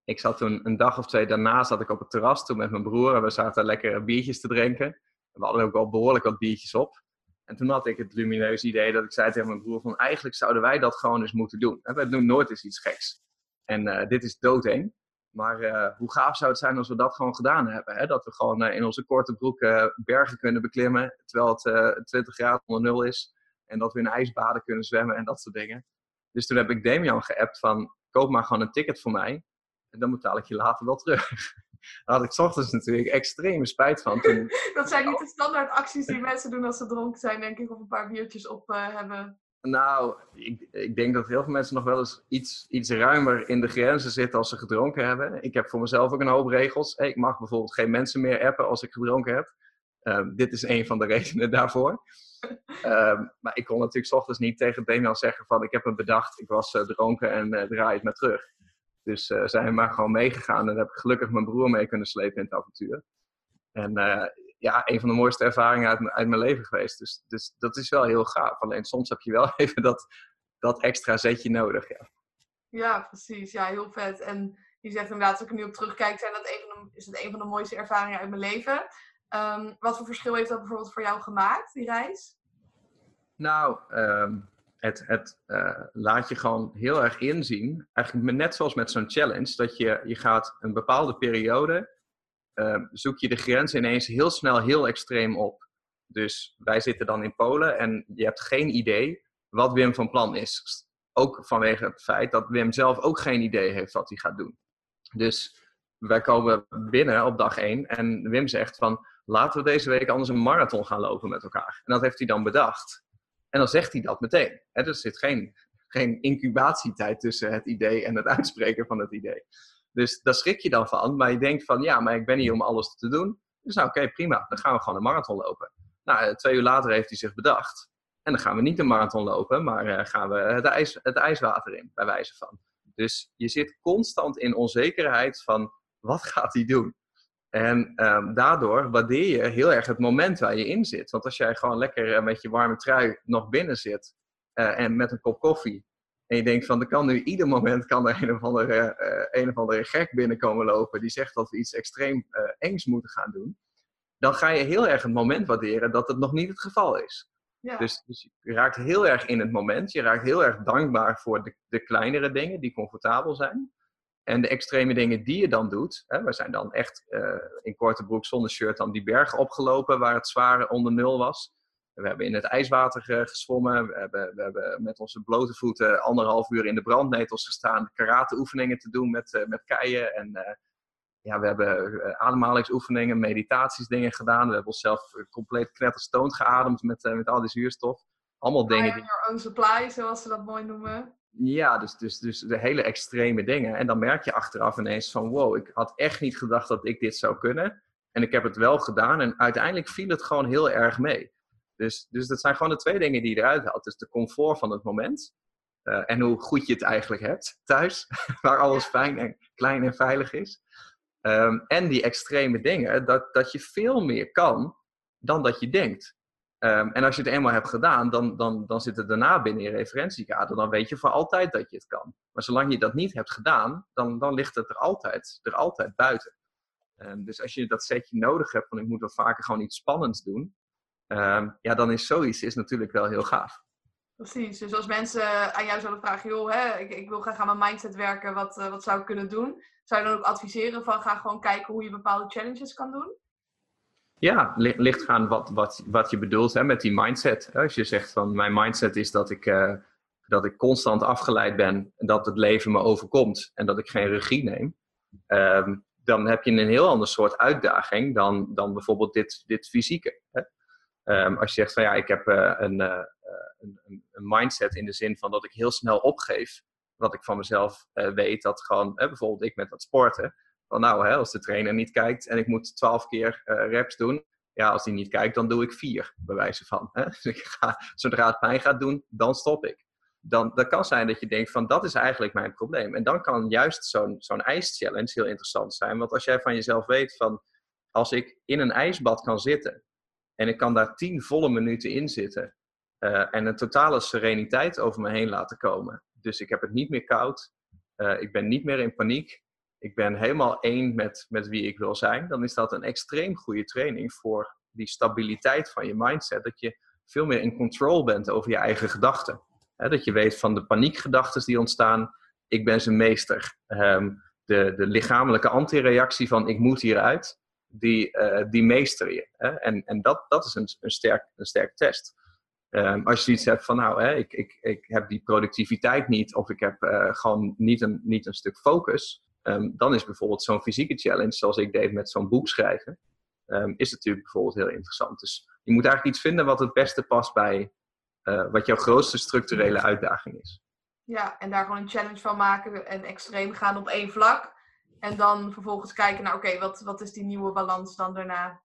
ik zat toen een dag of twee daarna zat ik op het terras toen met mijn broer en we zaten lekker biertjes te drinken. We hadden ook wel behoorlijk wat biertjes op. En toen had ik het lumineuze idee dat ik zei tegen mijn broer van eigenlijk zouden wij dat gewoon eens moeten doen. En we doen nooit eens iets geks. En uh, dit is doodeng. Maar uh, hoe gaaf zou het zijn als we dat gewoon gedaan hebben? Hè? Dat we gewoon in onze korte broek bergen kunnen beklimmen terwijl het 20 graden onder nul is. En dat we in ijsbaden kunnen zwemmen en dat soort dingen. Dus toen heb ik Damian geappt van koop maar gewoon een ticket voor mij dan betaal ik je later wel terug. Daar had ik ochtends natuurlijk extreme spijt van. Toen... dat zijn niet de standaard acties die mensen doen als ze dronken zijn, denk ik, of een paar biertjes op uh, hebben. Nou, ik, ik, denk dat heel veel mensen nog wel eens iets, iets ruimer in de grenzen zitten als ze gedronken hebben. Ik heb voor mezelf ook een hoop regels. Ik mag bijvoorbeeld geen mensen meer appen als ik gedronken heb. Uh, dit is een van de redenen daarvoor. Uh, maar ik kon natuurlijk s ochtends niet tegen Damian zeggen van ik heb het bedacht, ik was uh, dronken en uh, draai het maar terug. Dus uh, zijn we maar gewoon meegegaan. En heb ik gelukkig mijn broer mee kunnen slepen in het avontuur. En ja, een van de mooiste ervaringen uit, uit mijn leven geweest. Dus, dus dat is wel heel gaaf. Alleen soms heb je wel even dat, dat extra zetje nodig. Ja. ja, precies. Ja, heel vet. En je zegt inderdaad, als ik er nu op terugkijk, zijn dat is het een van de mooiste ervaringen uit mijn leven. Um, wat voor verschil heeft dat bijvoorbeeld voor jou gemaakt, die reis? Nou, um, het, het uh, laat je gewoon heel erg inzien, eigenlijk net zoals met zo'n challenge, dat je, je gaat een bepaalde periode, uh, zoek je de grens ineens heel snel heel extreem op. Dus wij zitten dan in Polen en je hebt geen idee wat Wim van plan is. Ook vanwege het feit dat Wim zelf ook geen idee heeft wat hij gaat doen. Dus wij komen binnen op dag 1 en Wim zegt van laten we deze week anders een marathon gaan lopen met elkaar. En dat heeft hij dan bedacht. En dan zegt hij dat meteen. Hè? Er zit geen, geen incubatietijd tussen het idee en het uitspreken van het idee. Dus daar schrik je dan van. Maar je denkt van, ja, maar ik ben hier om alles te doen. Dus nou, oké, prima. Dan gaan we gewoon een marathon lopen. Nou, eh, twee uur later heeft hij zich bedacht. En dan gaan we niet een marathon lopen, maar uh, gaan we het, ijs, het ijswater in, bij wijze van. Dus je zit constant in onzekerheid van, wat gaat hij doen? En ehm, daardoor waardeer je heel erg het moment waar je in zit. Want als jij gewoon lekker eh, met je warme trui nog binnen zit eh, en met een kop koffie. En je denkt van, er kan nu ieder moment kan er een of andere, uh, een of andere gek binnenkomen lopen die zegt dat we iets extreem engs moeten gaan doen. Dan ga je heel erg het moment waarderen dat het nog niet het geval is. Ja. Dus, dus, je raakt heel erg in het moment. Je raakt heel erg dankbaar voor de, de kleinere dingen die comfortabel zijn. En de extreme dingen die je dan doet, hè, we zijn dan echt uh, in korte broek zonder shirt dan die bergen opgelopen waar het zware onder nul was. We hebben in het ijswater uh, gezwommen. We hebben, we hebben met onze blote voeten anderhalf uur in de brandnetels gestaan. Karate oefeningen te doen met, uh, met keien. En ja, we hebben ademhalingsoefeningen, meditaties dingen gedaan. We hebben onszelf compleet knetterstoond geademd met, met al die zuurstof. Allemaal dingen. Die... Your own supply, zoals ze dat mooi noemen. Ja, dus, dus, dus de hele extreme dingen. En dan merk je achteraf ineens van wow, ik had echt niet gedacht dat ik dit zou kunnen. En ik heb het wel gedaan en uiteindelijk viel het gewoon heel erg mee. Dus, dus dat zijn gewoon de twee dingen die je eruit haalt. Dus de comfort van het moment uh, en hoe goed je het eigenlijk hebt thuis, waar alles fijn en klein en veilig is. Um, en die extreme dingen, dat, dat je veel meer kan dan dat je denkt. Um, en als je het eenmaal hebt gedaan, dan, dan, dan zit het daarna binnen je referentiekader. Dan weet je voor altijd dat je het kan. Maar zolang je dat niet hebt gedaan, dan, dan ligt het er altijd, er altijd buiten. Um, dus als je dat setje nodig hebt van ik moet wel vaker gewoon iets spannends doen. Um, ja, dan is zoiets is natuurlijk wel heel gaaf. Precies. Dus als mensen aan jou zouden vragen, joh, hè, ik, ik wil graag aan mijn mindset werken, wat, uh, wat zou ik kunnen doen? Zou je dan ook adviseren van ga gewoon kijken hoe je bepaalde challenges kan doen? Ja, ligt gaan wat, wat, wat je bedoelt hè, met die mindset. Als je zegt van mijn mindset is dat ik, uh, dat ik constant afgeleid ben, dat het leven me overkomt en dat ik geen regie neem, um, dan heb je een heel ander soort uitdaging dan, dan bijvoorbeeld dit, dit fysieke. Hè? Um, als je zegt van ja, ik heb uh, een, uh, een, een, mindset in de zin van dat ik heel snel opgeef, wat ik van mezelf weet, dat gewoon, bijvoorbeeld ik met dat sporten, van nou, als de trainer niet kijkt en ik moet twaalf keer uh, reps doen, ja, als hij niet kijkt, dan doe ik vier, bij wijze van. Hè? Dus ik ga, zodra het pijn gaat doen, dan stop ik. Dan, dat kan zijn dat je denkt van, dat is eigenlijk mijn probleem. En dan kan juist zo'n zo'n ijschallenge heel interessant zijn. Want als jij van jezelf weet van, als ik in een ijsbad kan zitten en ik kan daar tien volle minuten in zitten uh, en een totale sereniteit over me heen laten komen. Dus ik heb het niet meer koud, uh, ik ben niet meer in paniek, ik ben helemaal één met, met wie ik wil zijn, dan is dat een extreem goede training voor die stabiliteit van je mindset. Dat je veel meer in control bent over je eigen gedachten. dat je weet van de paniekgedachten die ontstaan, ik ben zijn meester. Um, de, de lichamelijke antireactie van ik moet hieruit, die, uh, die meester je. En, en dat, dat is een, een, sterk, een sterk test. Um, als je iets hebt van, nou, hè, ik, ik, ik heb die productiviteit niet, of ik heb uh, gewoon niet een, niet een stuk focus, Um, dan is bijvoorbeeld zo'n fysieke challenge, zoals ik deed met zo'n boek schrijven, um, is natuurlijk bijvoorbeeld heel interessant. Dus je moet eigenlijk iets vinden wat het beste past bij uh, wat jouw grootste structurele uitdaging is. Ja, en daar gewoon een challenge van maken en extreem gaan op één vlak. En dan vervolgens kijken naar, oké, wat, wat is die nieuwe balans dan daarna?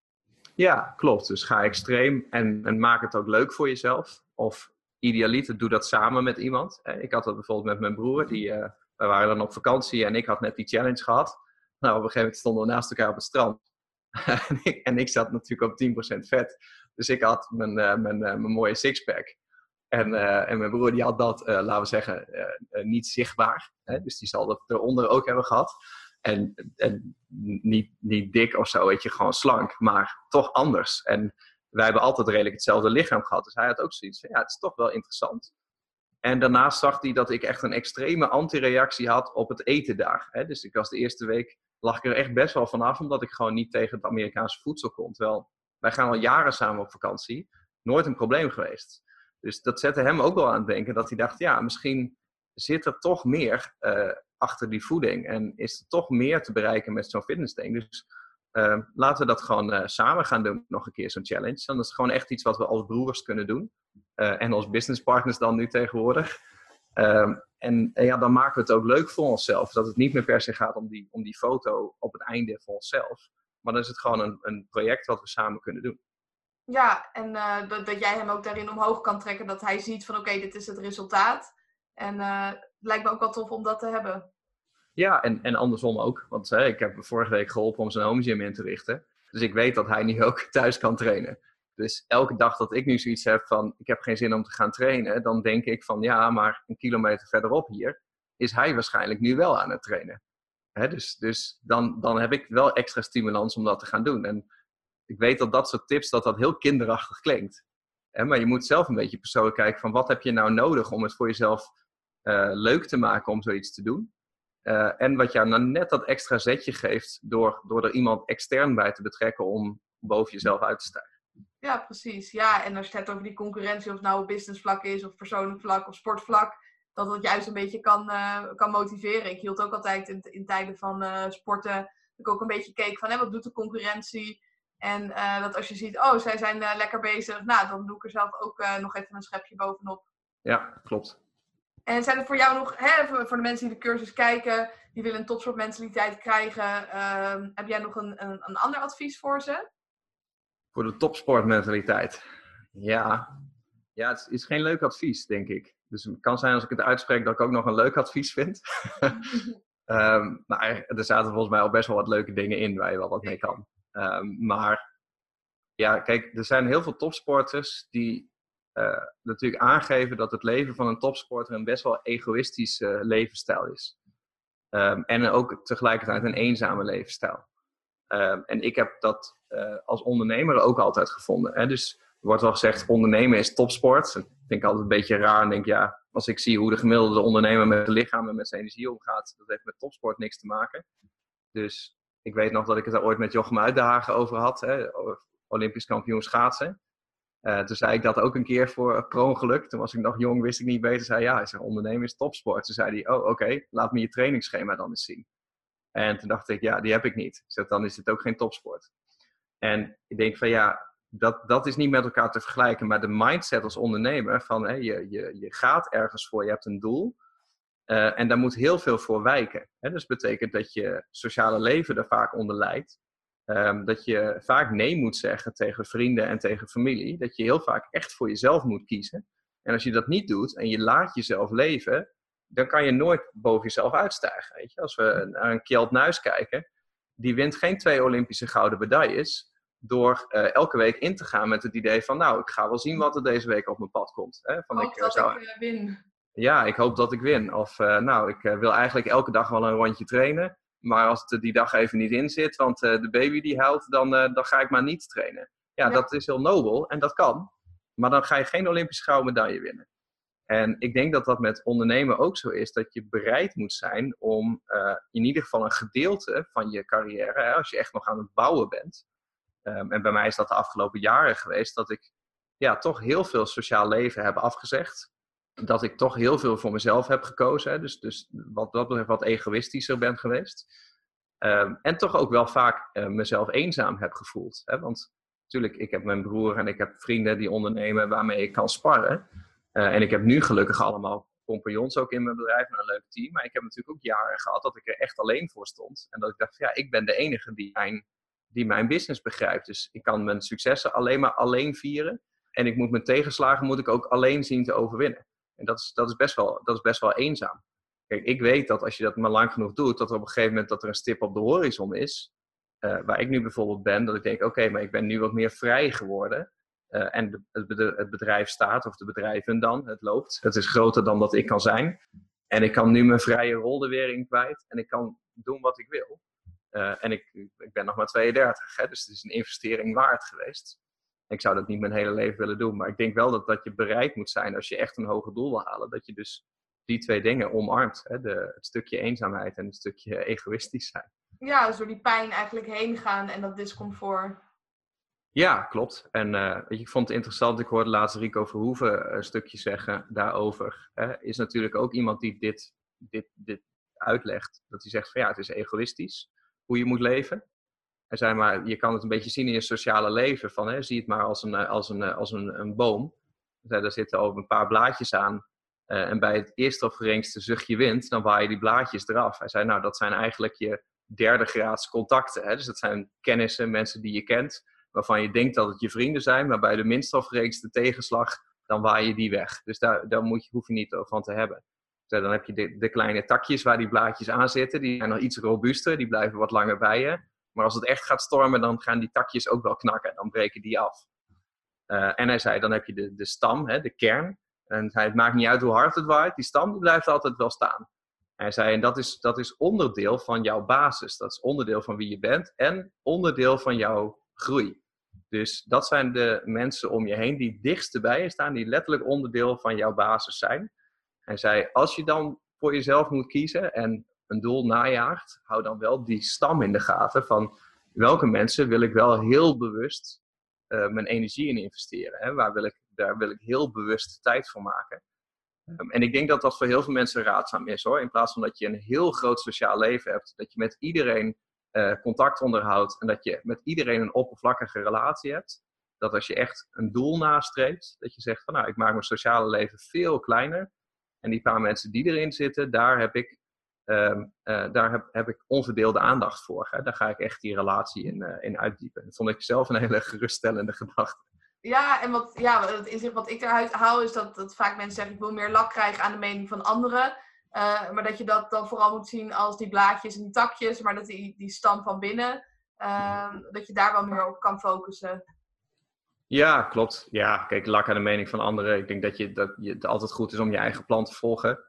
Ja, klopt. Dus ga extreem en, en maak het ook leuk voor jezelf. Of idealiter, doe dat samen met iemand. Ik had dat bijvoorbeeld met mijn broer, die uh, we waren dan op vakantie en ik had net die challenge gehad. Nou, op een gegeven moment stonden we naast elkaar op het strand. en, ik, en, ik, zat natuurlijk op 10% vet. Dus ik had mijn, uh, mijn, uh, mijn mooie sixpack. En, uh, en mijn broer die had dat, laten we zeggen, niet zichtbaar. Hè? Dus die zal dat eronder ook hebben gehad. En, en niet, niet dik of zo, weet je, gewoon slank. Maar toch anders. En wij hebben altijd redelijk hetzelfde lichaam gehad. Dus hij had ook zoiets van, ja, het is toch wel interessant en daarnaast zag hij dat ik echt een extreme antireactie had op het eten daar. Hè? Dus ik was de eerste week, lag ik er echt best wel vanaf, omdat ik gewoon niet tegen het Amerikaanse voedsel kon. Terwijl wij gaan al jaren samen op vakantie, nooit een probleem geweest. Dus dat zette hem ook wel aan het denken dat hij dacht, ja, misschien zit er toch meer uh, achter die voeding. En is er toch meer te bereiken met zo'n fitnessding. Dus uh, laten we dat gewoon uh, samen gaan doen, nog een keer zo'n challenge. Dan is het gewoon echt iets wat we als broers kunnen doen. Uh, en als businesspartners dan nu tegenwoordig. Um, en, ja, dan maken we het ook leuk voor onszelf. Dat het niet meer per se gaat om die, om die foto op het einde voor onszelf. Maar dan is het gewoon een, een project wat we samen kunnen doen. Ja, en uh, dat, dat, jij hem ook daarin omhoog kan trekken. Dat hij ziet van oké, dit is het resultaat. En het lijkt me ook wel tof om dat te hebben. Ja, en, en andersom ook. Want hè, ik heb vorige week geholpen om zijn home gym in te richten. Dus ik weet dat hij nu ook thuis kan trainen. Dus elke dag dat ik nu zoiets heb van ik heb geen zin om te gaan trainen, dan denk ik van ja, maar een kilometer verderop hier is hij waarschijnlijk nu wel aan het trainen. Hè, dus dus dan, dan heb ik wel extra stimulans om dat te gaan doen. En ik weet dat dat soort tips, dat dat heel kinderachtig klinkt. Hè, maar je moet zelf een beetje persoonlijk kijken van wat heb je nou nodig om het voor jezelf uh, leuk te maken om zoiets te doen. Uh, en wat jou nou net dat extra zetje geeft door, door er iemand extern bij te betrekken om boven jezelf uit te stijgen. Ja, precies. Ja, en als je het hebt over die concurrentie, of het nou op business vlak is, of persoonlijk vlak, of sportvlak, dat dat juist een beetje kan, uh, kan motiveren. Ik hield ook altijd in, in tijden van uh, sporten, dat ik ook een beetje keek van, hè, wat doet de concurrentie? En uh, dat als je ziet, oh, zij zijn lekker bezig, nou, dan doe ik er zelf ook nog even een schepje bovenop. Ja, klopt. En zijn er voor jou nog, hè, voor de mensen die de cursus kijken, die willen een topsportmentaliteit krijgen, ehm, heb jij nog een, een, een ander advies voor ze? Voor de topsportmentaliteit. Ja. ja, het is geen leuk advies, denk ik. Dus het kan zijn als ik het uitspreek dat ik ook nog een leuk advies vind. um, maar er zaten volgens mij al best wel wat leuke dingen in waar je wel wat mee kan. Um, maar ja, kijk, er zijn heel veel topsporters die natuurlijk aangeven dat het leven van een topsporter een best wel egoïstische uh, levensstijl is. Um, en ook tegelijkertijd een eenzame levensstijl. Um, en ik heb dat uh, als ondernemer ook altijd gevonden. Hè? Dus er wordt wel gezegd, ondernemen is topsport. Ik denk altijd een beetje raar en denk, ja, als ik zie hoe de gemiddelde ondernemer met het lichaam en met zijn energie omgaat, dat heeft met topsport niks te maken. Dus ik weet nog dat ik het er ooit met Jochem Uitdagen over had, hè? Olympisch kampioen schaatsen. Uh, toen zei ik dat ook een keer voor per ongeluk. Toen was ik nog jong, wist ik niet beter. Zei ja, zei, ondernemen is topsport. Toen zei hij, oh oké, laat me je trainingsschema dan eens zien. En toen dacht ik, ja, die heb ik niet. Dan is het ook geen topsport. En ik denk van ja, dat, dat is niet met elkaar te vergelijken. Maar de mindset als ondernemer van je, je, je gaat ergens voor, je hebt een doel. Uh, en daar moet heel veel voor wijken. Hè? Dus betekent dat je sociale leven er vaak onder lijdt. Um, dat je vaak nee moet zeggen tegen vrienden en tegen familie. Dat je heel vaak echt voor jezelf moet kiezen. En als je dat niet doet en je laat jezelf leven, dan kan je nooit boven jezelf uitstijgen. Weet je? Als we naar een Kjeld Nuis kijken, die wint geen twee Olympische gouden medailles door uh, elke week in te gaan met het idee van, nou, ik ga wel zien wat er deze week op mijn pad komt. Hè? Van, hoop ik, dat zou... ik uh, win. Ja, ik hoop dat ik win. Of, uh, nou, ik wil eigenlijk elke dag wel een rondje trainen. Maar als het er die dag even niet in zit, want de baby die huilt, dan, dan ga ik maar niet trainen. Ja, ja, dat is heel nobel en dat kan. Maar dan ga je geen Olympische gouden medaille winnen. En ik denk dat dat met ondernemen ook zo is, dat je bereid moet zijn om uh, in ieder geval een gedeelte van je carrière, hè, als je echt nog aan het bouwen bent, um, en bij mij is dat de afgelopen jaren geweest, dat ik ja, toch heel veel sociaal leven heb afgezegd. Dat ik toch heel veel voor mezelf heb gekozen, dus, dus wat dat betreft wat egoïstischer ben geweest. Um, en toch ook wel vaak uh, mezelf eenzaam heb gevoeld. Hè, want natuurlijk, ik heb mijn broer en ik heb vrienden die ondernemen waarmee ik kan sparren. Uh, en ik heb nu gelukkig allemaal compagnons ook in mijn bedrijf en een leuk team. Maar ik heb natuurlijk ook jaren gehad dat ik er echt alleen voor stond. En dat ik dacht, ja, ik ben de enige die mijn, die mijn business begrijpt. Dus ik kan mijn successen alleen maar alleen vieren. En ik moet mijn tegenslagen moet ik ook alleen zien te overwinnen. En dat is, dat is, best, wel, dat is best wel eenzaam. Kijk, ik weet dat als je dat maar lang genoeg doet, dat er op een gegeven moment dat er een stip op de horizon is. Uh, waar ik nu bijvoorbeeld ben, dat ik denk, oké, maar ik ben nu wat meer vrij geworden. Uh, en de, het bedrijf staat, of de bedrijven dan, het loopt. Het is groter dan dat ik kan zijn. En ik kan nu mijn vrije rol er weer in kwijt. En ik kan doen wat ik wil. Uh, en ik, ik ben nog maar 32, hè, dus het is een investering waard geweest. Ik zou dat niet mijn hele leven willen doen. Maar ik denk wel dat, dat je bereid moet zijn, als je echt een hoger doel wil halen, dat je dus die twee dingen omarmt. Hè? De, het stukje eenzaamheid en het stukje egoïstisch zijn. Ja, dus door die pijn eigenlijk heen gaan en dat discomfort. Ja, klopt. En uh, weet je, ik vond het interessant, ik hoorde laatst Rico Verhoeven een stukje zeggen daarover. Hè, is natuurlijk ook iemand die dit, dit, dit uitlegt. Dat hij zegt van ja, het is egoïstisch hoe je moet leven. Hij zei maar, je kan het een beetje zien in je sociale leven. Van, hè, zie het maar als een, als een, als een, een boom. Zei, daar zitten over een paar blaadjes aan. Uh, en bij het eerste of geringste zuchtje wind, dan waai je die blaadjes eraf. Hij zei, nou, dat zijn eigenlijk je derde graads contacten. Hè? Dus dat zijn kennissen, mensen die je kent waarvan je denkt dat het je vrienden zijn, maar bij de minst afgerekende tegenslag, dan waai je die weg. Dus daar, daar moet je, hoef je niet van te hebben. dan heb je de, de, kleine takjes waar die blaadjes aan zitten. Die zijn nog iets robuuster, die blijven wat langer bij je. Maar als het echt gaat stormen, dan gaan die takjes ook wel knakken. Dan breken die af. Uh, en hij zei, dan heb je de, de stam, hè, de kern. En hij, het maakt niet uit hoe hard het waait, die stam blijft altijd wel staan. hij zei, en dat is, dat is onderdeel van jouw basis. Dat is onderdeel van wie je bent en onderdeel van jouw groei. Dus dat zijn de mensen om je heen die dichtst bij je staan, die letterlijk onderdeel van jouw basis zijn. Hij zei, als je dan voor jezelf moet kiezen en een doel najaagt, hou dan wel die stam in de gaten van welke mensen wil ik wel heel bewust uh, mijn energie in investeren. Hè? Waar wil ik, daar wil ik heel bewust tijd voor maken. Um, en ik denk dat dat voor heel veel mensen raadzaam is hoor. In plaats van dat je een heel groot sociaal leven hebt, dat je met iedereen uh, contact onderhoudt en dat je met iedereen een oppervlakkige relatie hebt. Dat als je echt een doel nastreeft, dat je zegt van nou, ik maak mijn sociale leven veel kleiner. En die paar mensen die erin zitten, daar heb ik, uh, uh, daar heb, heb ik onverdeelde aandacht voor. Hè? Daar ga ik echt die relatie in, uh, in uitdiepen. Dat vond ik zelf een hele geruststellende gedachte. Ja, en wat, ja, het inzicht wat ik eruit haal is dat, dat vaak mensen zeggen: ik wil meer lak krijgen aan de mening van anderen. Uh, maar dat je dat dan vooral moet zien als die blaadjes en die takjes, maar dat die, die stam van binnen, uh, dat je daar wel meer op kan focussen. Ja, klopt. Ja, kijk, lak aan de mening van anderen. Ik denk dat, je, dat je, het altijd goed is om je eigen plan te volgen.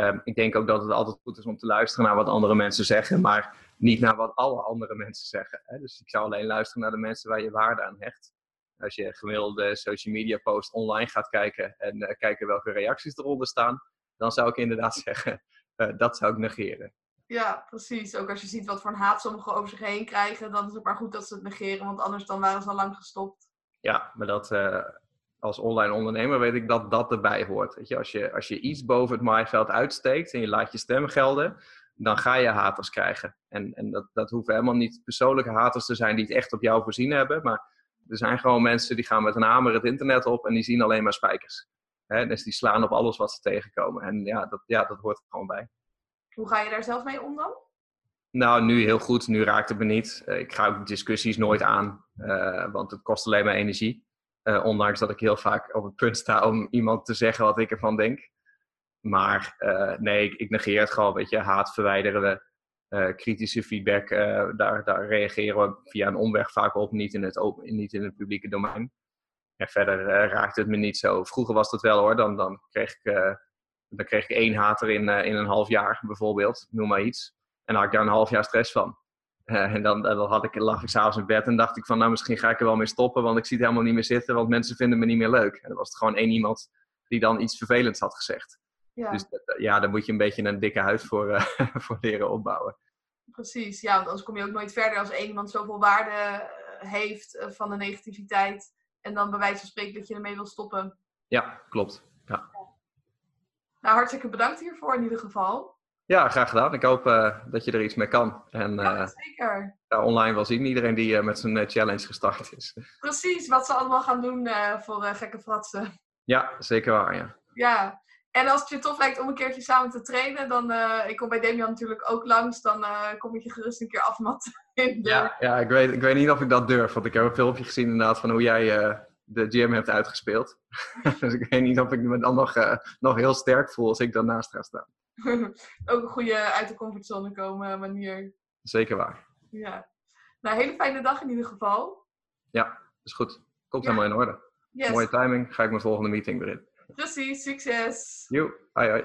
Um, ik denk ook dat het altijd goed is om te luisteren naar wat andere mensen zeggen, maar niet naar wat alle andere mensen zeggen. Hè? Dus ik zou alleen luisteren naar de mensen waar je waarde aan hecht. Als je gemiddelde social media post online gaat kijken en uh, kijken welke reacties eronder staan, dan zou ik inderdaad zeggen, uh, dat zou ik negeren. Ja, precies. Ook als je ziet wat voor een haat sommigen over zich heen krijgen, dan is het maar goed dat ze het negeren, want anders dan waren ze al lang gestopt. Ja, maar dat, uh, als online ondernemer weet ik dat dat erbij hoort. Weet je? Als, je, als je iets boven het maaiveld uitsteekt en je laat je stem gelden, dan ga je haters krijgen. En, en dat, dat hoeven helemaal niet persoonlijke haters te zijn die het echt op jou voorzien hebben, maar er zijn gewoon mensen die gaan met een hamer het internet op en die zien alleen maar spijkers. Hè? Dus die slaan op alles wat ze tegenkomen. En ja dat, ja, dat hoort er gewoon bij. Hoe ga je daar zelf mee om dan? Nou, nu heel goed. Nu raakt het me niet. Uh, ik ga ook discussies nooit aan, uh, want het kost alleen maar energie. Uh, ondanks dat ik heel vaak op het punt sta om iemand te zeggen wat ik ervan denk. Maar nee, ik, negeer het gewoon. Weet je, haat verwijderen we. kritische feedback, daar, daar reageren we via een omweg vaak op, niet in het, open, niet in het publieke domein. Ja, verder raakt het me niet zo. Vroeger was dat wel hoor, dan, dan, kreeg, ik, dan kreeg ik één hater in, in een half jaar bijvoorbeeld, noem maar iets. En dan had ik daar een half jaar stress van. Uh, en dan, dan had ik, lag ik s'avonds in bed en dacht ik van, nou misschien ga ik er wel mee stoppen, want ik zie het helemaal niet meer zitten, want mensen vinden me niet meer leuk. En dan was het gewoon één iemand die dan iets vervelends had gezegd. Ja. Dus ja, daar moet je een beetje een dikke huid voor, uh, voor leren opbouwen. Precies, ja, want anders kom je ook nooit verder als één iemand zoveel waarde eh, heeft van de negativiteit en dan bij wijze van spreken dat je ermee wil stoppen. Ja, klopt. Ja. Nou, hartstikke bedankt hiervoor in ieder geval. Ja, graag gedaan. Ik hoop uh, dat je er iets mee kan. En, ja, uh, zeker. Ja, online wel zien. Iedereen die uh, met zijn challenge gestart is. Precies, wat ze allemaal gaan doen voor gekke fratsen. Ja, zeker waar, ja. Ja, en als het je tof lijkt om een keertje samen te trainen, dan, ik kom bij Damian natuurlijk ook langs, dan kom ik je gerust een keer afmatten. Ja, ja ik, weet, ik weet niet of ik dat durf, want ik heb een filmpje gezien inderdaad van hoe jij de gym hebt uitgespeeld. dus ik weet niet of ik me dan nog, nog heel sterk voel als ik daarnaast ga staan. ook een goede uit de comfortzone komen manier. Zeker waar. Ja. Nou, hele fijne dag in ieder geval. Ja, is goed. Komt ja. helemaal in orde. Yes. Mooie timing. Ga ik mijn volgende meeting weer in. Precies, succes. Jo, hoi hoi.